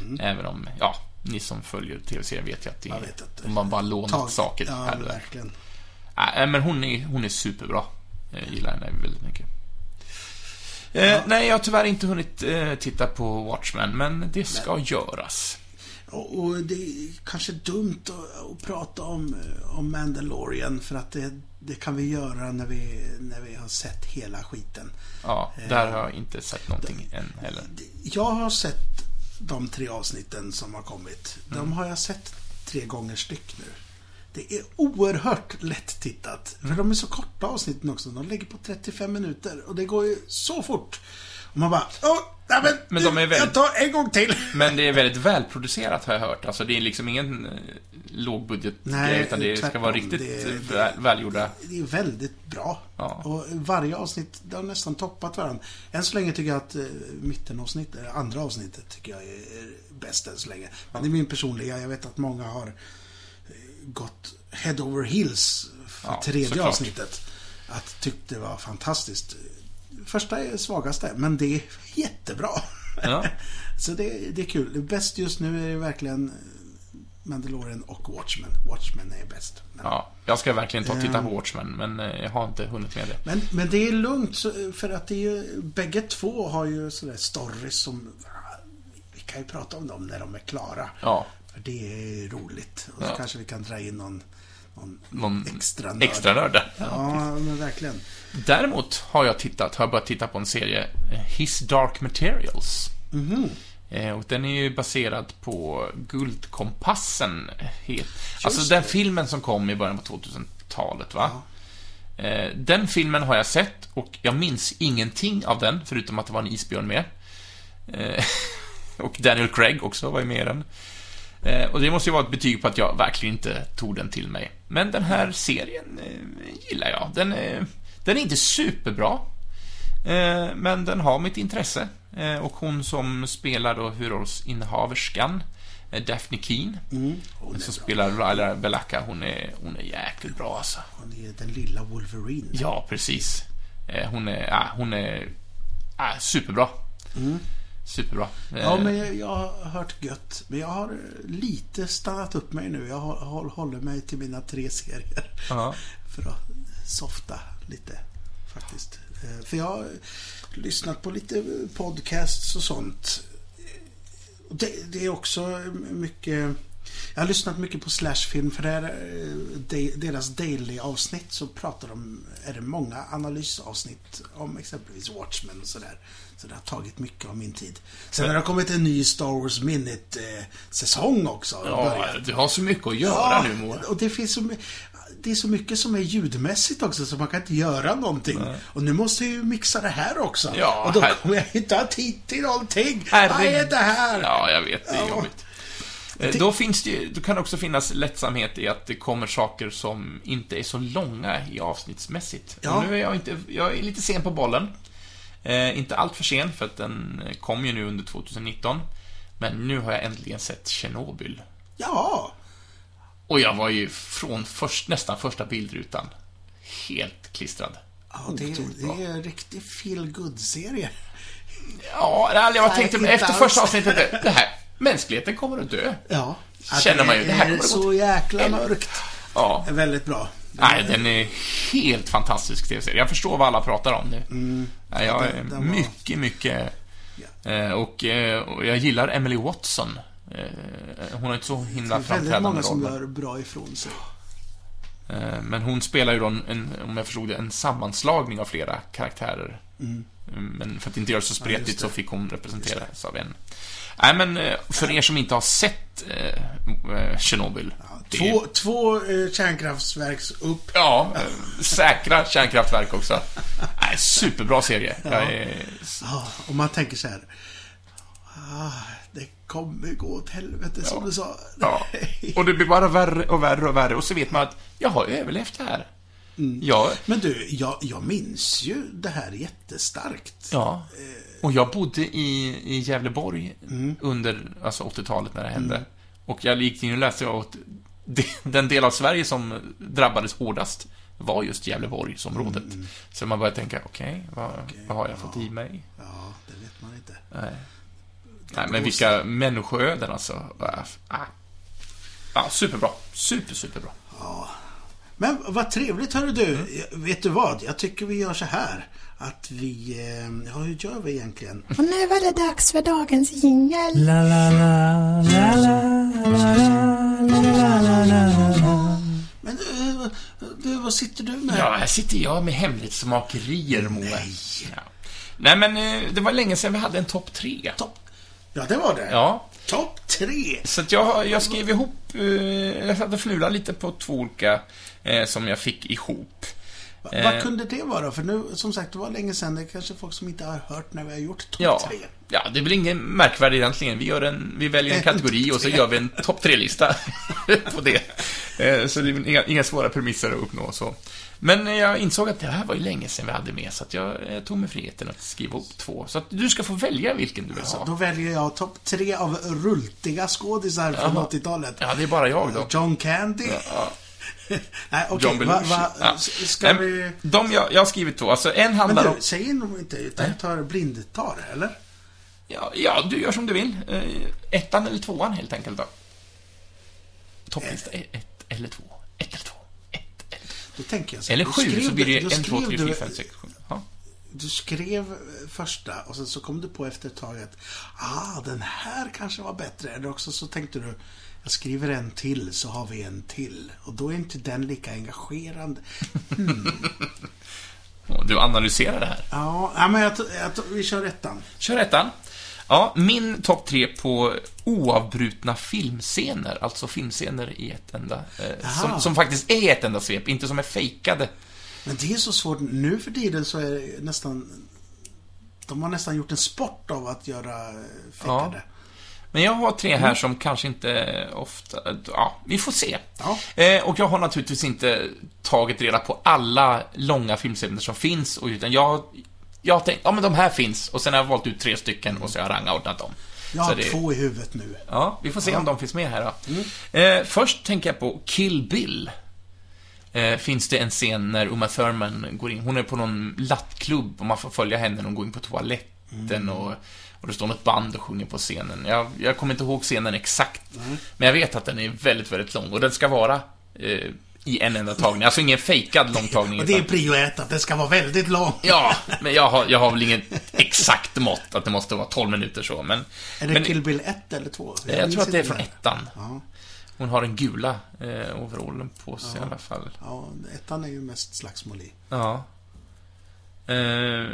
Mm. Även om, ja, ni som följer tv-serien vet ju att det, Jag vet att har bara lånat Tag- saker ja, här och där. verkligen. Nej, men hon är, hon är superbra. Jag gillar henne väldigt mycket. Eh, nej, jag har tyvärr inte hunnit eh, titta på Watchmen, men det ska göras. Och, och det är kanske dumt att, att prata om, eh, om Mandalorian för att det, det kan vi göra när vi, när vi har sett hela skiten. Ja, där har jag inte sett någonting än heller. Jag har sett de tre avsnitten som har kommit. Mm. De har jag sett tre gånger styck nu. Det är oerhört lätt tittat. Mm. För de är så korta avsnitten också. De ligger på 35 minuter och det går ju så fort. Och man bara, åh, nej men, Men de är väldigt- jag tar en gång till. Men det är väldigt välproducerat har jag hört. Alltså det är liksom ingen eh, lågbudgetgrej, utan det ska tvärtom. vara riktigt Det- det- väl, välgjorda. Det är väldigt bra. Ja. Och varje avsnitt, det har nästan toppat varandra. Än så länge tycker jag att eh, mittenavsnitt, eh, andra avsnittet, tycker jag är bäst än så länge. Men det är min personliga, jag vet att många har gått head over heels för Ja, tredje såklart. avsnittet. Att tyckte det var fantastiskt. Första är svagaste, men det är jättebra. Ja. Så det, det är kul. Bäst just nu är det verkligen eh, Mandalorian och Watchmen. Watchmen är bäst. Men, ja, jag ska verkligen ta och titta på Watchmen, men eh, jag har inte hunnit med det. Men, men det är lugnt för att det är ju, bägge två har ju sådär stories som vi kan ju prata om dem när de är klara. Ja, För det är roligt. Och så Ja. kanske vi kan dra in någon, någon, någon extra nörd. extra nörd där. Ja, men verkligen. Däremot har jag tittat, har jag börjat titta på en serie, eh, His Dark Materials. Mhm. Eh, Och den är ju baserad på Guldkompassen. Alltså den filmen som kom i början på 2000-talet, va? Eh, Den filmen har jag sett och jag minns ingenting av den, förutom att det var en isbjörn med. Och Daniel Craig också var ju med i den. Eh, Och det måste ju vara ett betyg på att jag verkligen inte tog den till mig. Men den här serien eh, gillar jag. Den är, den är inte superbra. Eh, Men den har mitt intresse. Eh, Och hon som spelar då huvudrollsinnehaverskan, eh, Daphne Keen, Mm. Som spelar Laila Belacca, hon är, hon är jäkligt bra alltså. Hon är den lilla Wolverine. Ja, precis. Eh, Hon är, ja, hon är superbra. Superbra. Eh, Ja, men jag, jag har hört gött. Men jag har lite stannat upp mig nu. Jag hå- håll- håller mig till mina tre serier. ja. För att softa lite faktiskt. Eh, För jag har lyssnat på lite podcasts och sånt. Det, det är också mycket... Jag har lyssnat mycket på Slashfilm för där, eh, de- deras daily-avsnitt så pratar de, är det många analysavsnitt om exempelvis Watchmen och sådär. Så det har tagit mycket av min tid. Sen har det kommit en ny Star Wars Minute-säsong också. i Ja, du har så mycket att göra nu, Moa. och det finns så my- det är så mycket som är ljudmässigt också så man kan inte göra någonting. Och nu måste jag ju mixa det här också. Ja, och då här- kommer jag inte ha tid till någonting. Herregud. Vad är det här? Ja, jag vet. Det är Ja. jobbigt. Eh, Då finns det då kan det också finnas lättsamhet i att det kommer saker som inte är så långa i avsnittsmässigt. Ja. Och nu är jag inte, jag är lite sen på bollen. Eh, inte allt för sen, för att den eh, kom ju nu under 2019. Men nu har jag äntligen sett Tjernobyl. Ja. Och jag var ju från först, nästan första bildrutan helt klistrad. ja det, bra. det är en riktig feel serie Ja, jag Nej, tänkte inte efter alls. första avsnittet, det- här, mänskligheten kommer att dö. Ja. Känner man ju, det här är kommer att gå så jäkla mörkt. Ja. Är väldigt bra. Nej, den är helt fantastisk TV-serie. Jag förstår vad alla pratar om nu. Nej, jag är den- den var- mycket, mycket... Eh, och, eh, och jag gillar Emily Watson. Eh, hon har inte så Det himla är väldigt framträdande många som roll. gör bra ifrån sig. Men hon spelar ju då, en, om jag förstod det, en sammanslagning av flera karaktärer. Mm, Men för att inte göra det så spretigt just det. så fick hon representeras av en. Nej, men för er som inte har sett eh, eh, Chernobyl. Två, två eh, kärnkraftverks upp. Ja, eh, säkra kärnkraftverk också. Nej, superbra serie. Jag är, Ja, och man tänker så här. Ah, det kommer gå åt helvete som du sa. ja. Och det blir bara värre och värre och värre. Och så vet man att jag har överlevt det här. Jag, Men du, jag, jag minns ju det här jättestarkt. ja. Och jag bodde i, i Gävleborg under alltså 80-talet när det hände. Och jag gick in och läste det- den del av Sverige som drabbades hårdast var just Gävleborgsområdet. Så man började tänka, okej, vad, vad har jag fått i mig? Ja, det vet man inte. Nej. Nej, men vilka människoöden alltså. Ah, ah. Ja, superbra. Super, superbra. Men vad trevligt hörru du. Vet du vad? Jag tycker vi gör så här. Att vi... eh, Ja, hur gör vi egentligen? Och nu var det dags för dagens jingel. La la la, la la, la la, la la la. Men eh, du, vad sitter du med? Ja, här sitter jag med hemlighetsmakerier, Moe. Nej. Ja. Nej, men eh, det var länge sedan vi hade en topp tre. Topp. Ja, det var det. Ja, Topp tre. så att jag, jag skrev ihop... Jag satt och fnulade lite på två olika eh, som jag fick ihop. Va, Eh. Vad kunde det vara? För nu, som sagt, det var länge sedan. Det är kanske folk som inte har hört när vi har gjort topp Ja, tre. ja, det är väl ingen märkvärdigt egentligen. Vi, gör en, vi väljer en kategori och så gör vi en topp tre-lista på det. Eh, Så det är inga, inga svåra premisser att uppnå. Så. Men eh, jag insåg att det här var ju länge sedan vi hade med, så att jag eh, tog mig friheten att skriva ihop två. Så att du ska få välja vilken du vill Ja, ha. då väljer jag topp tre av rultiga skådisar från Jaha. 80-talet. Ja, det är bara jag då. John Candy. Ja, Nej, okej. John va, va, Ja. Ska vi... De jag, jag har skrivit två. Alltså, en Men handlar om... du, säg in dem inte. Utan jag tar blindtar, eller? Ja, ja, du gör som du vill. Eh, Ettan eller tvåan helt enkelt då. Topplista ett, ett eller två. Ett eller två. Ett eller två. Då tänker jag så Eller sju, skrev så blir det du- en, två, tre, fyra, fem, sex, sju. Ja. Du skrev eh, första och sen så kom du på efter ett tag att ah, den här kanske var bättre. Eller också så tänkte du jag skriver en till så har vi en till. Och då är inte den lika engagerande. Och Du analyserar det här. Ja, ja men jag, jag, vi kör ettan. Kör ettan. Ja, min topp tre på oavbrutna filmscener, alltså filmscener i ett enda, eh, som, som faktiskt är ett enda svep, inte som är fejkade. Men det är så svårt. Nu för tiden så är det nästan... De har nästan gjort en sport av att göra eh, fejkade. Men jag har tre här som kanske inte ofta... Ja, vi får se. Ja. Eh, och jag har naturligtvis inte tagit reda på alla långa filmscener som finns, utan jag, jag har tänkt, ja men de här finns, och sen har jag valt ut tre stycken och så har jag rangordnat dem. Jag har det- två i huvudet nu. Ja, vi får se om de finns med här då. Eh, först tänker jag på Kill Bill. Eh, finns det en scen när Uma Thurman går in, hon är på någon lattklubb och man får följa henne när hon går in på toaletten och, och det står något band och sjunger på scenen. Jag, jag kommer inte ihåg scenen exakt, men jag vet att den är väldigt, väldigt lång och den ska vara eh, I en enda tagning. Alltså ingen fejkad långtagning. Och det är prio ett, att det ska vara väldigt lång. Ja, men jag har, jag har väl inget exakt mått att det måste vara 12 minuter så, men... Är det men Kill Bill 1 eller 2? jag, tror att det är från ettan. Ja. Hon har den gula eh, overallen på sig i alla fall. ja, ettan är ju mest slagsmål i. Ja. Eh,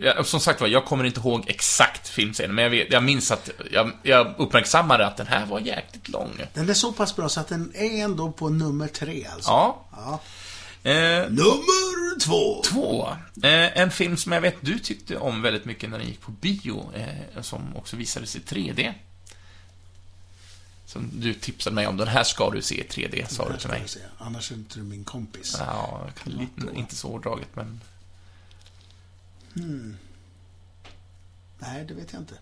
ja, som sagt var, jag kommer inte ihåg exakt filmscenen, men jag, vet, jag minns att jag, jag uppmärksammade att den här var jäkligt lång. Den är så pass bra så att den är ändå på nummer tre alltså. Ja. Ja. Eh, Nummer två! Två. Eh, en film som jag vet du tyckte om väldigt mycket när den gick på bio, som också visades i 3D. Som du tipsade mig om, den här ska du se i 3D, sa du till mig. Se. Annars är inte du min kompis. Ja, lite, inte så hårdraget, men... Nej, det vet jag inte.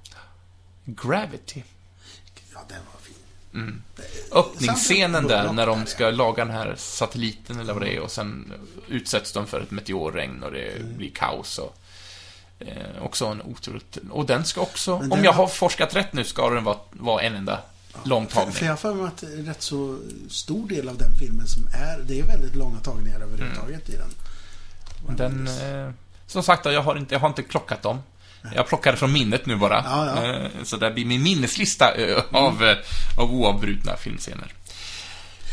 Gravity. Ja, den var fin. Öppningsscenen Samtidigt där, bullock när de där, ska laga den här satelliten eller vad det är och sen utsätts de för ett meteorregn och det Mm. blir kaos och... Eh, också en otroligt... Och den ska också, Men om den- jag har forskat rätt nu, ska den vara, vara en enda lång För, tagning. för jag har för mig att rätt så stor del av den filmen som är, det är väldigt långa tagningar överhuvudtaget i den. Den, eh, som sagt, jag har inte, jag har inte klockat dem. Jag plockade från minnet nu bara. Ja, ja. Eh, Så där blir min minneslista eh, av, eh, av oavbrutna filmscener.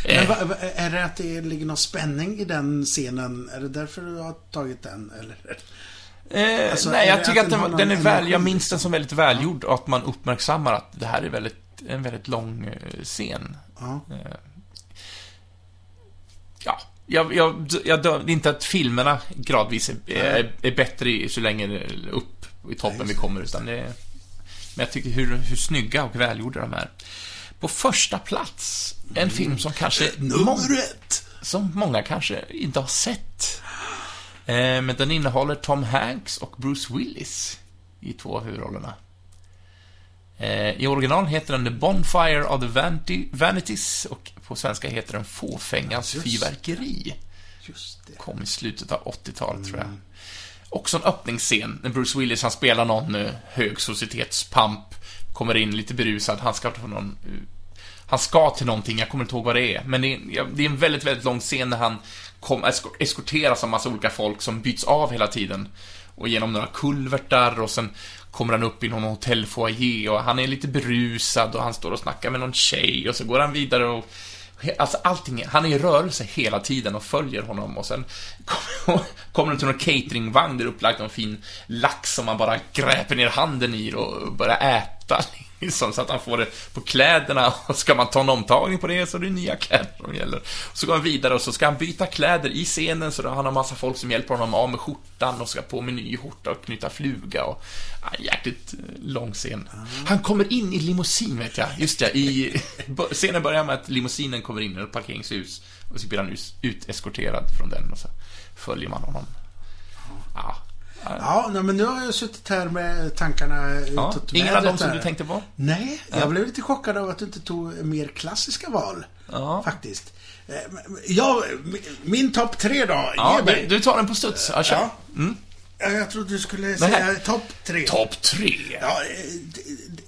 Men va, va, är det att det ligger någon spänning i den scenen? Är det därför du har tagit den? Eller? eh, alltså, nej, jag det tycker att den den, den är väl, jag minns den som väldigt välgjord och att man uppmärksammar att det här är väldigt, en väldigt lång scen. Ja. Ja, jag, jag, jag dör inte att filmerna gradvis är, är, är bättre så länge upp i toppen Nej, vi kommer, utan det är, Men jag tycker hur, hur snygga och välgjorda de är. På första plats, en film som kanske Nummer ett! som många kanske inte har sett. Eh, men den innehåller Tom Hanks och Bruce Willis i två av huvudrollerna. Eh, I original heter den The Bonfire of the Vanity, Vanities och på svenska heter den Fåfängans Just fyrverkeri. Just det. Kom i slutet av 80-talet, tror jag. Också en öppningsscen när Bruce Willis, han spelar någon uh, hög societetspamp, kommer in lite berusad, han ska till någon... eh, han ska till någonting, jag kommer inte ihåg vad det är. Men det är, det är en väldigt, väldigt lång scen när han kom, eskor- eskorteras av massa olika folk som byts av hela tiden. Och genom några kulvertar och sen kommer han upp i någon hotellfoajé och han är lite berusad och han står och snackar med någon tjej och så går han vidare och Alltså allting, han är i rörelse hela tiden och följer honom. Och sen kommer, kommer de till någon cateringvagn där det är upplagt någon fin lax som man bara gräper ner handen i och börjar äta. liksom, så att han får det på kläderna och ska man ta en omtagning på det så är det nya kläder som gäller. Så går han vidare och så ska han byta kläder i scenen så då har han har massa folk som hjälper honom av med skjortan och ska på med ny skjorta och knyta fluga och ja, jäkligt eh, lång scen. Han kommer in i limousin vet jag, just ja, i scenen börjar med att limousinen kommer in i ett parkeringshus och så blir han ut, uteskorterad från den och så följer man honom. Ja, Ja, nej, men nu har jag suttit här med tankarna ja. Ingen av dem som du tänkte på? Nej, jag blev lite chockad av att du inte tog mer klassiska val. Ja. Faktiskt. Eh, Ja, min- topp tre då. Ja, du, du tar den på studs. Ja, kör. Ja. Ja, Jag trodde du skulle Nej. säga topp tre. Topp tre. Ja, eh,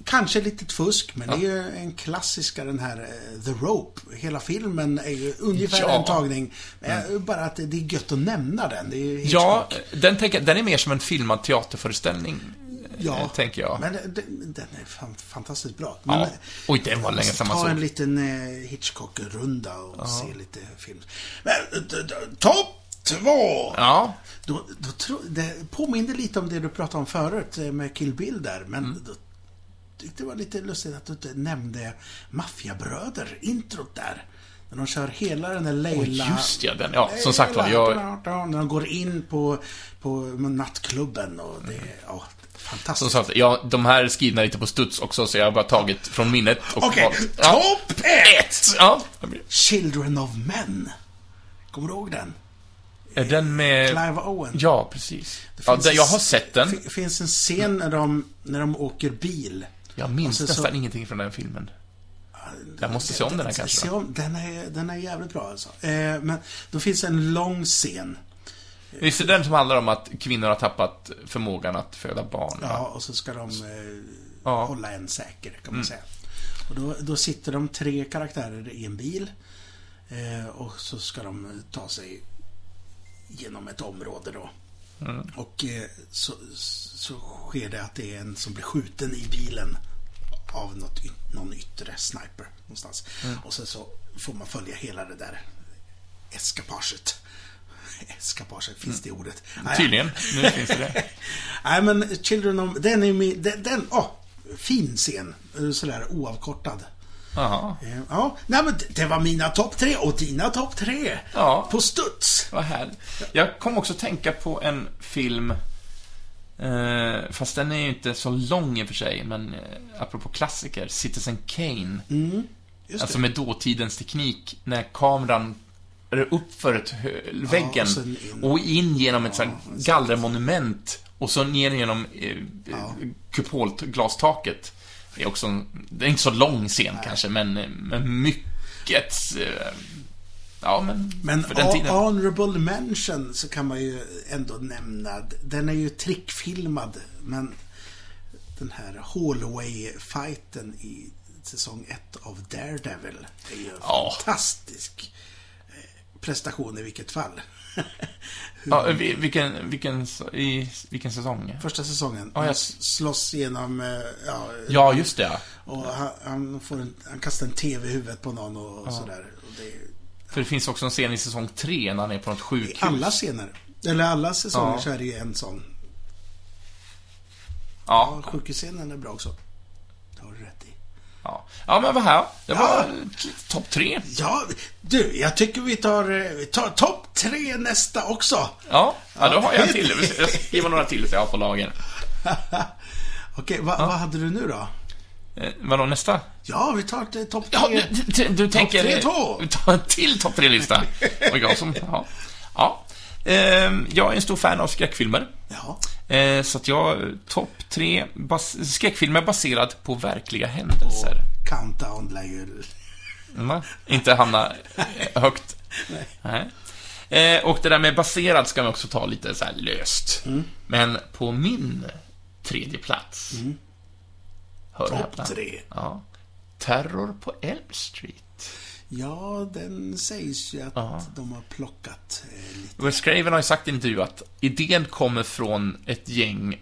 kanske lite fusk, men det är ju en klassiker den här eh, The Rope. Hela filmen är ju ungefär Ja. en tagning. Eh, bara att det är gött att nämna den. Det är ju Ja, den, tänker, den är mer som en filmad teaterföreställning, ja. tänker jag. Men den, den är fan, fantastiskt bra. Men, Ja. Oj, den var länge sedan man Ta såg. en liten Hitchcock-runda och se lite film. Men, topp två! Ja, Då, då tro, det påminner lite om det du pratade om förut eh, med Kill Bill där, men Mm. då tyckte det var lite lustigt att du inte nämnde Maffiabröder, introt där. När de kör hela den där Leila... Oj, just ja, den. Ja, som sagt var, jag- När de går in på, på nattklubben och det är ja, som fantastiskt. sagt, ja, de här är skrivna lite på studs också, så jag har bara tagit från minnet och Okej, valt- ja. topp ett! Ja. Children of Men. Kommer du ihåg den? Är den med... Clive Owen. Ja, precis. Det Ja, den, jag en har sett den. fi- finns en scen när de, när de åker bil. Jag minns Och så- nästan så- ingenting från den filmen. Jag måste se om den här kanske. Se om, den, är, den är jävligt bra alltså. Eh, men då finns en lång scen. Visst är det den som handlar om att kvinnor har tappat förmågan att föda barn? Ja, va? och så ska de eh, Ja. Mm. hålla en säker, kan man säga. Och då, då sitter de tre karaktärer i en bil. Eh, och så ska de ta sig genom ett område då. Och eh, så, så sker det att det är en som blir skjuten i bilen av något, någon yttre sniper någonstans. Och sen så får man följa hela det där eskapaget. Eskapaget, finns det ordet? Ah, ja. Tydligen. Nu finns det det. Nej, men Children of... Den är med... Den... den åh, fin scen. Eh, Sådär oavkortad. Jaha. Eh, Ja, nej men det- var mina topp tre och dina topp tre. Ja. På studs. Vad härligt. Jag kom också tänka på en film, eh, fast den är ju inte så lång i och för sig, men eh, apropå klassiker, Citizen Kane. Just Alltså med dåtidens teknik, när kameran är upp för ett hö- väggen och sen in. och in genom ett här gallermonument och så ner genom eh, Ja. kupolglastaket. Det är också en, det är inte så lång scen kanske, men, men mycket eh, Ja, men, Men för den tiden. Honorable Mention så kan man ju ändå nämna. Den är ju trickfilmad, men den här Hallway-fighten i säsong 1 av Daredevil är ju en Ja. fantastisk eh, prestation i vilket fall. Ja, vi- vilken, vilken, i vilken säsong? Första säsongen. Ja, Han slåss genom... eh, Ja, Ja, just det. ja. Och han, han, får en, han kastar en TV i huvudet på någon och sådär. Och det För det finns också en scen i säsong 3 när han är på något I sjukhus. alla scener. Eller alla säsonger Ja. så är det ju en sån. Ja, Ja, sjukhusscenen är bra också. Det har du rätt i. ja. ja men vad här. Det var Ja. topp tre. Ja, du, jag tycker vi tar, eh, vi tar topp tre nästa också. Ja, ja, då har jag en till. Jag skriva några till så jag har på lagen. Okej, va, vad hade du nu då? Eh, vadå, nästa? Ja, vi tar till topp tre. Ja, du, du, du tänker... tre, två. Vi tar en till topp tre-lista. Och jag som... Ja. ja. Ehm, jag är en stor fan av skräckfilmer. Ja. Eh, så att jag... Topp tre bas- skräckfilmer baserad på verkliga händelser. Countdown lär ju... Mm, inte hamna högt. Nej. Eh, och det där med baserad ska man också ta lite så här löst. Men på min tredje plats Hör och Topp tre. Ja. Terror på Elm Street. Ja, den sägs ju att Ja. de har plockat eh, lite. Wes Craven har ju sagt i en intervju att idén kommer från ett gäng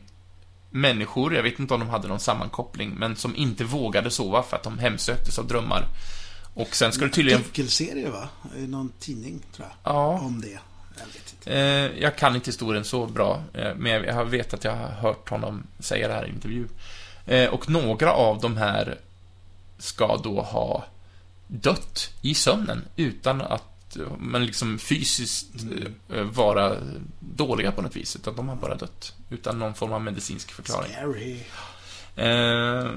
människor, jag vet inte om de hade någon sammankoppling, men som inte vågade sova för att de hemsöktes av drömmar. Och sen ska det tydligen... Artikelserie, va? Någon tidning, tror jag. Ja. Om det. Jag vet inte. Eh, jag kan inte historien så bra, eh, men jag vet att jag har hört honom säga det här i en intervju. Eh, och några av de här ska då ha dött i sömnen utan att men liksom fysiskt eh, vara dåliga på något vis, utan de har bara dött. Utan någon form av medicinsk förklaring. Scary. Eh,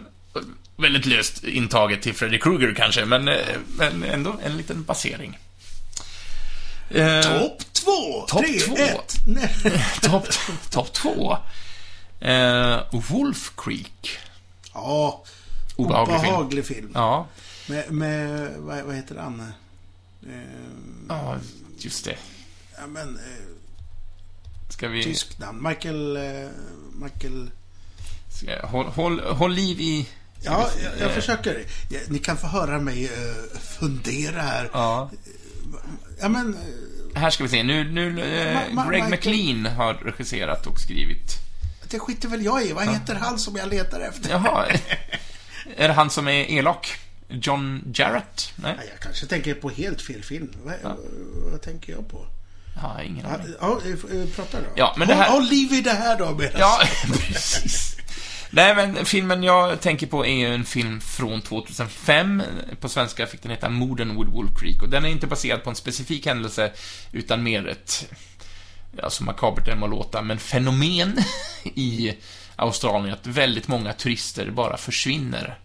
väldigt löst intaget till Freddy Krueger kanske, men, eh, men ändå en liten basering. Eh, Topp två! Topp två. Topp top två. Eh, Wolf Creek. Ja. Obehaglig film. Obehaglig film. Ja, Med, med vad, vad heter han? Eh, ja, just det. ja, men, eh, Ska vi... tysk namn. Michael... Eh, Michael... Ska, håll, håll, håll liv i... Ja, jag, jag Eh, försöker. Ja, ni kan få höra mig eh, fundera här. Ja. Ja, men... eh, Här ska vi se. Nu, nu eh, Ma- ma- Greg McLean har regisserat och skrivit. Det skiter väl jag i. Vad heter han som jag letar efter? Jaha. är det han som är elak? John Jarrett? Nej? Ja, jag kanske tänker på helt fel film. Vad, vad, vad tänker jag på? Ja, ingen Ja, aning. ja, eh, prata då. Ja, men det här- Håll, liv i det här då. Medan. Ja, precis. Nej, men filmen jag tänker på är ju en film från 2005. På svenska fick den heta Morden with Wolf Creek. Och den är inte baserad på en specifik händelse, utan mer ett, ja, så makabert det må låta, men fenomen i Australien att väldigt många turister bara försvinner.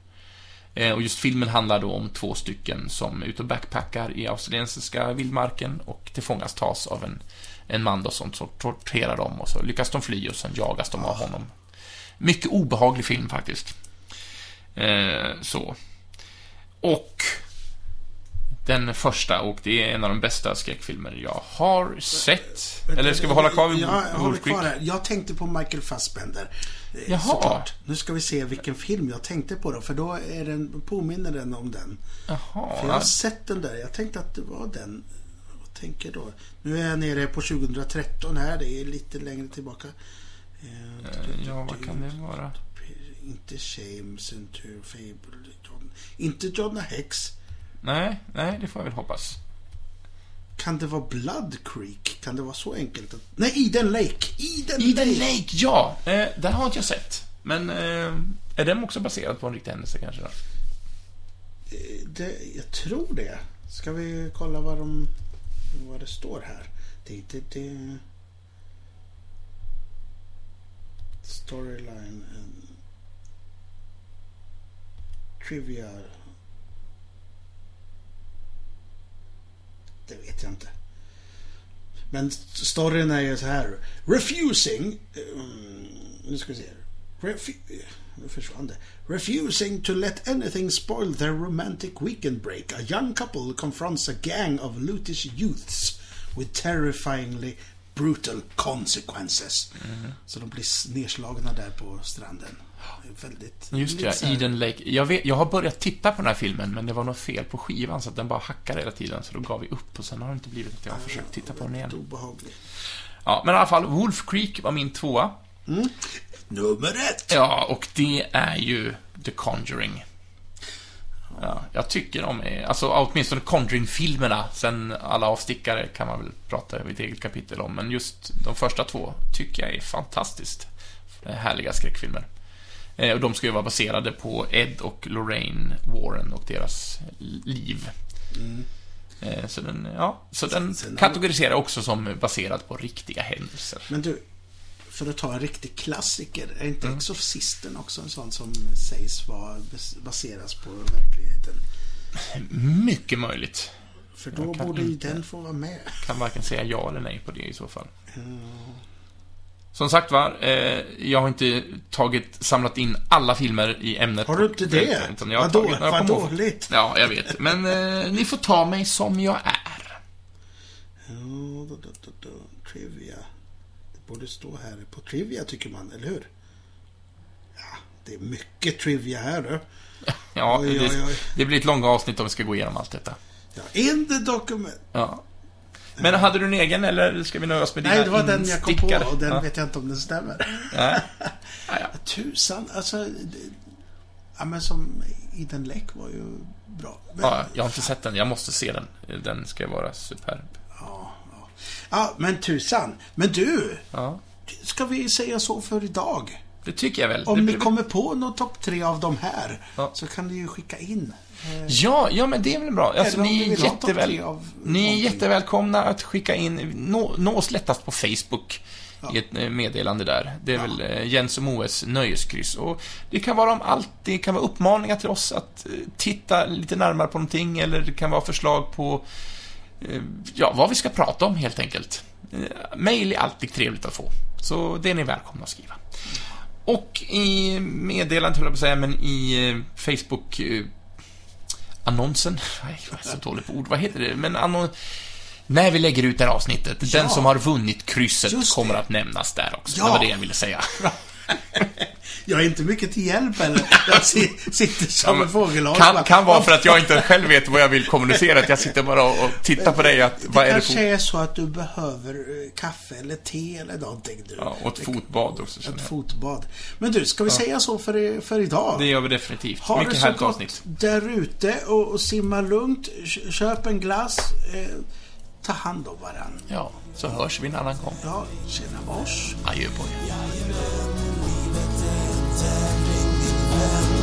Eh, Och just filmen handlar då om två stycken som är ute och backpackar i australiensiska vildmarken och tillfångastas av en, en man då som tor- torterar dem och så lyckas de fly och sen jagas de av honom. Mycket obehaglig film faktiskt. Eh, så. Och Den första, och det är en av de bästa skräckfilmer jag har sett. Eller ska vi hålla kvar vid Ja, jag håller Creek? kvar här. Jag tänkte på Michael Fassbender. eh, Jaha. Såklart. Nu ska vi se vilken film jag tänkte på då, för då är den, påminner den om den. Jaha. För jag har sett den där. Jag tänkte att det var den. Vad tänker då? Nu är jag nere på 2013 här. Det är lite längre tillbaka. Eh, Ja, vad kan det vara? Inte Shame, Centur, Fable, John. Inte Jonna Hex. Nej, nej, det får jag väl hoppas. Kan det vara Blood Creek? Kan det vara så enkelt? Att... Nej, Eden Lake! Eden, Eden Lake! Lake, ja! Eh, den har inte jag sett. Men eh, är den också baserad på en riktig händelse kanske? Då? Eh, Det, jag tror det. Ska vi kolla vad, de, vad det står här? Det, det, det. Storyline. and Trivia. Det vet jag inte. Men storyn är ju så här. Refusing. Um, nu ska vi se. Refu nu försvann det. Refusing to let anything spoil their romantic weekend break. A young couple confronts a gang of lutish youths with terrifyingly brutal consequences. Så de blir nedslagna där på stranden. Väldigt... Just det, här- Eden Lake. Jag, vet, jag har börjat titta på den här filmen, men det var något fel på skivan, så att den bara hackade hela tiden, så då gav vi upp, och sen har det inte blivit att jag har försökt titta på den igen. Ja, men i alla fall, Wolf Creek var min tvåa. Nummer ett! Ja, och det är ju The Conjuring. Ja, jag tycker de är, alltså åtminstone Conjuring-filmerna, sen alla avstickare kan man väl prata över ett eget kapitel om, men just de första två tycker jag är fantastiskt härliga skräckfilmer. Eh, Och de ska ju vara baserade på Ed och Lorraine Warren och deras liv. Eh, Så den, ja, så den sen kategoriserar jag också som baserad på riktiga händelser. Men du, för att ta en riktig klassiker, är inte Mm. Exorcisten också en sån som sägs vara bas- baseras på verkligheten? Mycket möjligt. För då borde ju den få vara med. kan varken säga ja eller nej på det i så fall. Som sagt var, eh, jag har inte tagit, samlat in alla filmer i ämnet. Har du inte det? utan jag har tagit Vad på måfå. dåligt. Ja, jag vet. Men eh, ni får ta mig som jag är. Ja, då, då, då, då. Trivia. Det borde stå här på Trivia tycker man, eller hur? Ja, det är mycket Trivia här du. Ja, Oj, oj, det, oj. det blir ett långt avsnitt om vi ska gå igenom allt detta. Ja, in the document. Ja. Men hade du en egen, eller ska vi nöja oss med dina Nej, det var den jag kom på och den ja. vet jag inte om den stämmer. Nej. Ja. Tusan, alltså... Ja, men som Eden Lake var ju bra. Men, ja, jag har inte sett den. Jag måste se den. Den ska vara superb. Ja, ja. ja, men tusan. Men du, Ja, ska vi säga så för idag? Det tycker jag väl. Om det ni blir- kommer på något topp tre av de här Ja. så kan ni ju skicka in. Ja, ja men det är väl bra. Alltså, ni, är jätteväl, ni är jättevälkomna att skicka in, nå, oss lättast på Facebook i ett eh, meddelande där. Det är väl eh, Jens och Moes nöjeskryss. Och det kan vara om allt, det kan vara uppmaningar till oss att eh, titta lite närmare på någonting, eller det kan vara förslag på eh, ja, vad vi ska prata om helt enkelt. Eh, Mail är alltid trevligt att få. Så det är ni välkomna att skriva. Och i meddelandet, höll jag på att säga, men i eh, Facebook eh, annonsen, nej, jag är så dålig på ord, vad heter det? Men annon... När vi lägger ut det här avsnittet, den Ja. som har vunnit krysset kommer att nämnas där också. Ja. Det var det jag ville säga. Jag är inte mycket till hjälp eller? Jag si- sitter som en fågelholk. Kan, kan vara för att jag inte själv vet vad jag vill kommunicera, att jag sitter bara och tittar på dig att, vad det är det kanske är så att du behöver eh, kaffe eller te eller någonting. Du. Ja, och ett fotbad också, Ett jag. fotbad. Men du, ska vi säga så för, för idag? Det gör vi definitivt. Ha Mycket det härligt avsnitt. där ute och, och simma lugnt. Kö- Köp en glass. Eh, ta hand om varandra. Ja, så hörs vi en annan gång. Ja, tjena mors. Adjö på er. serving the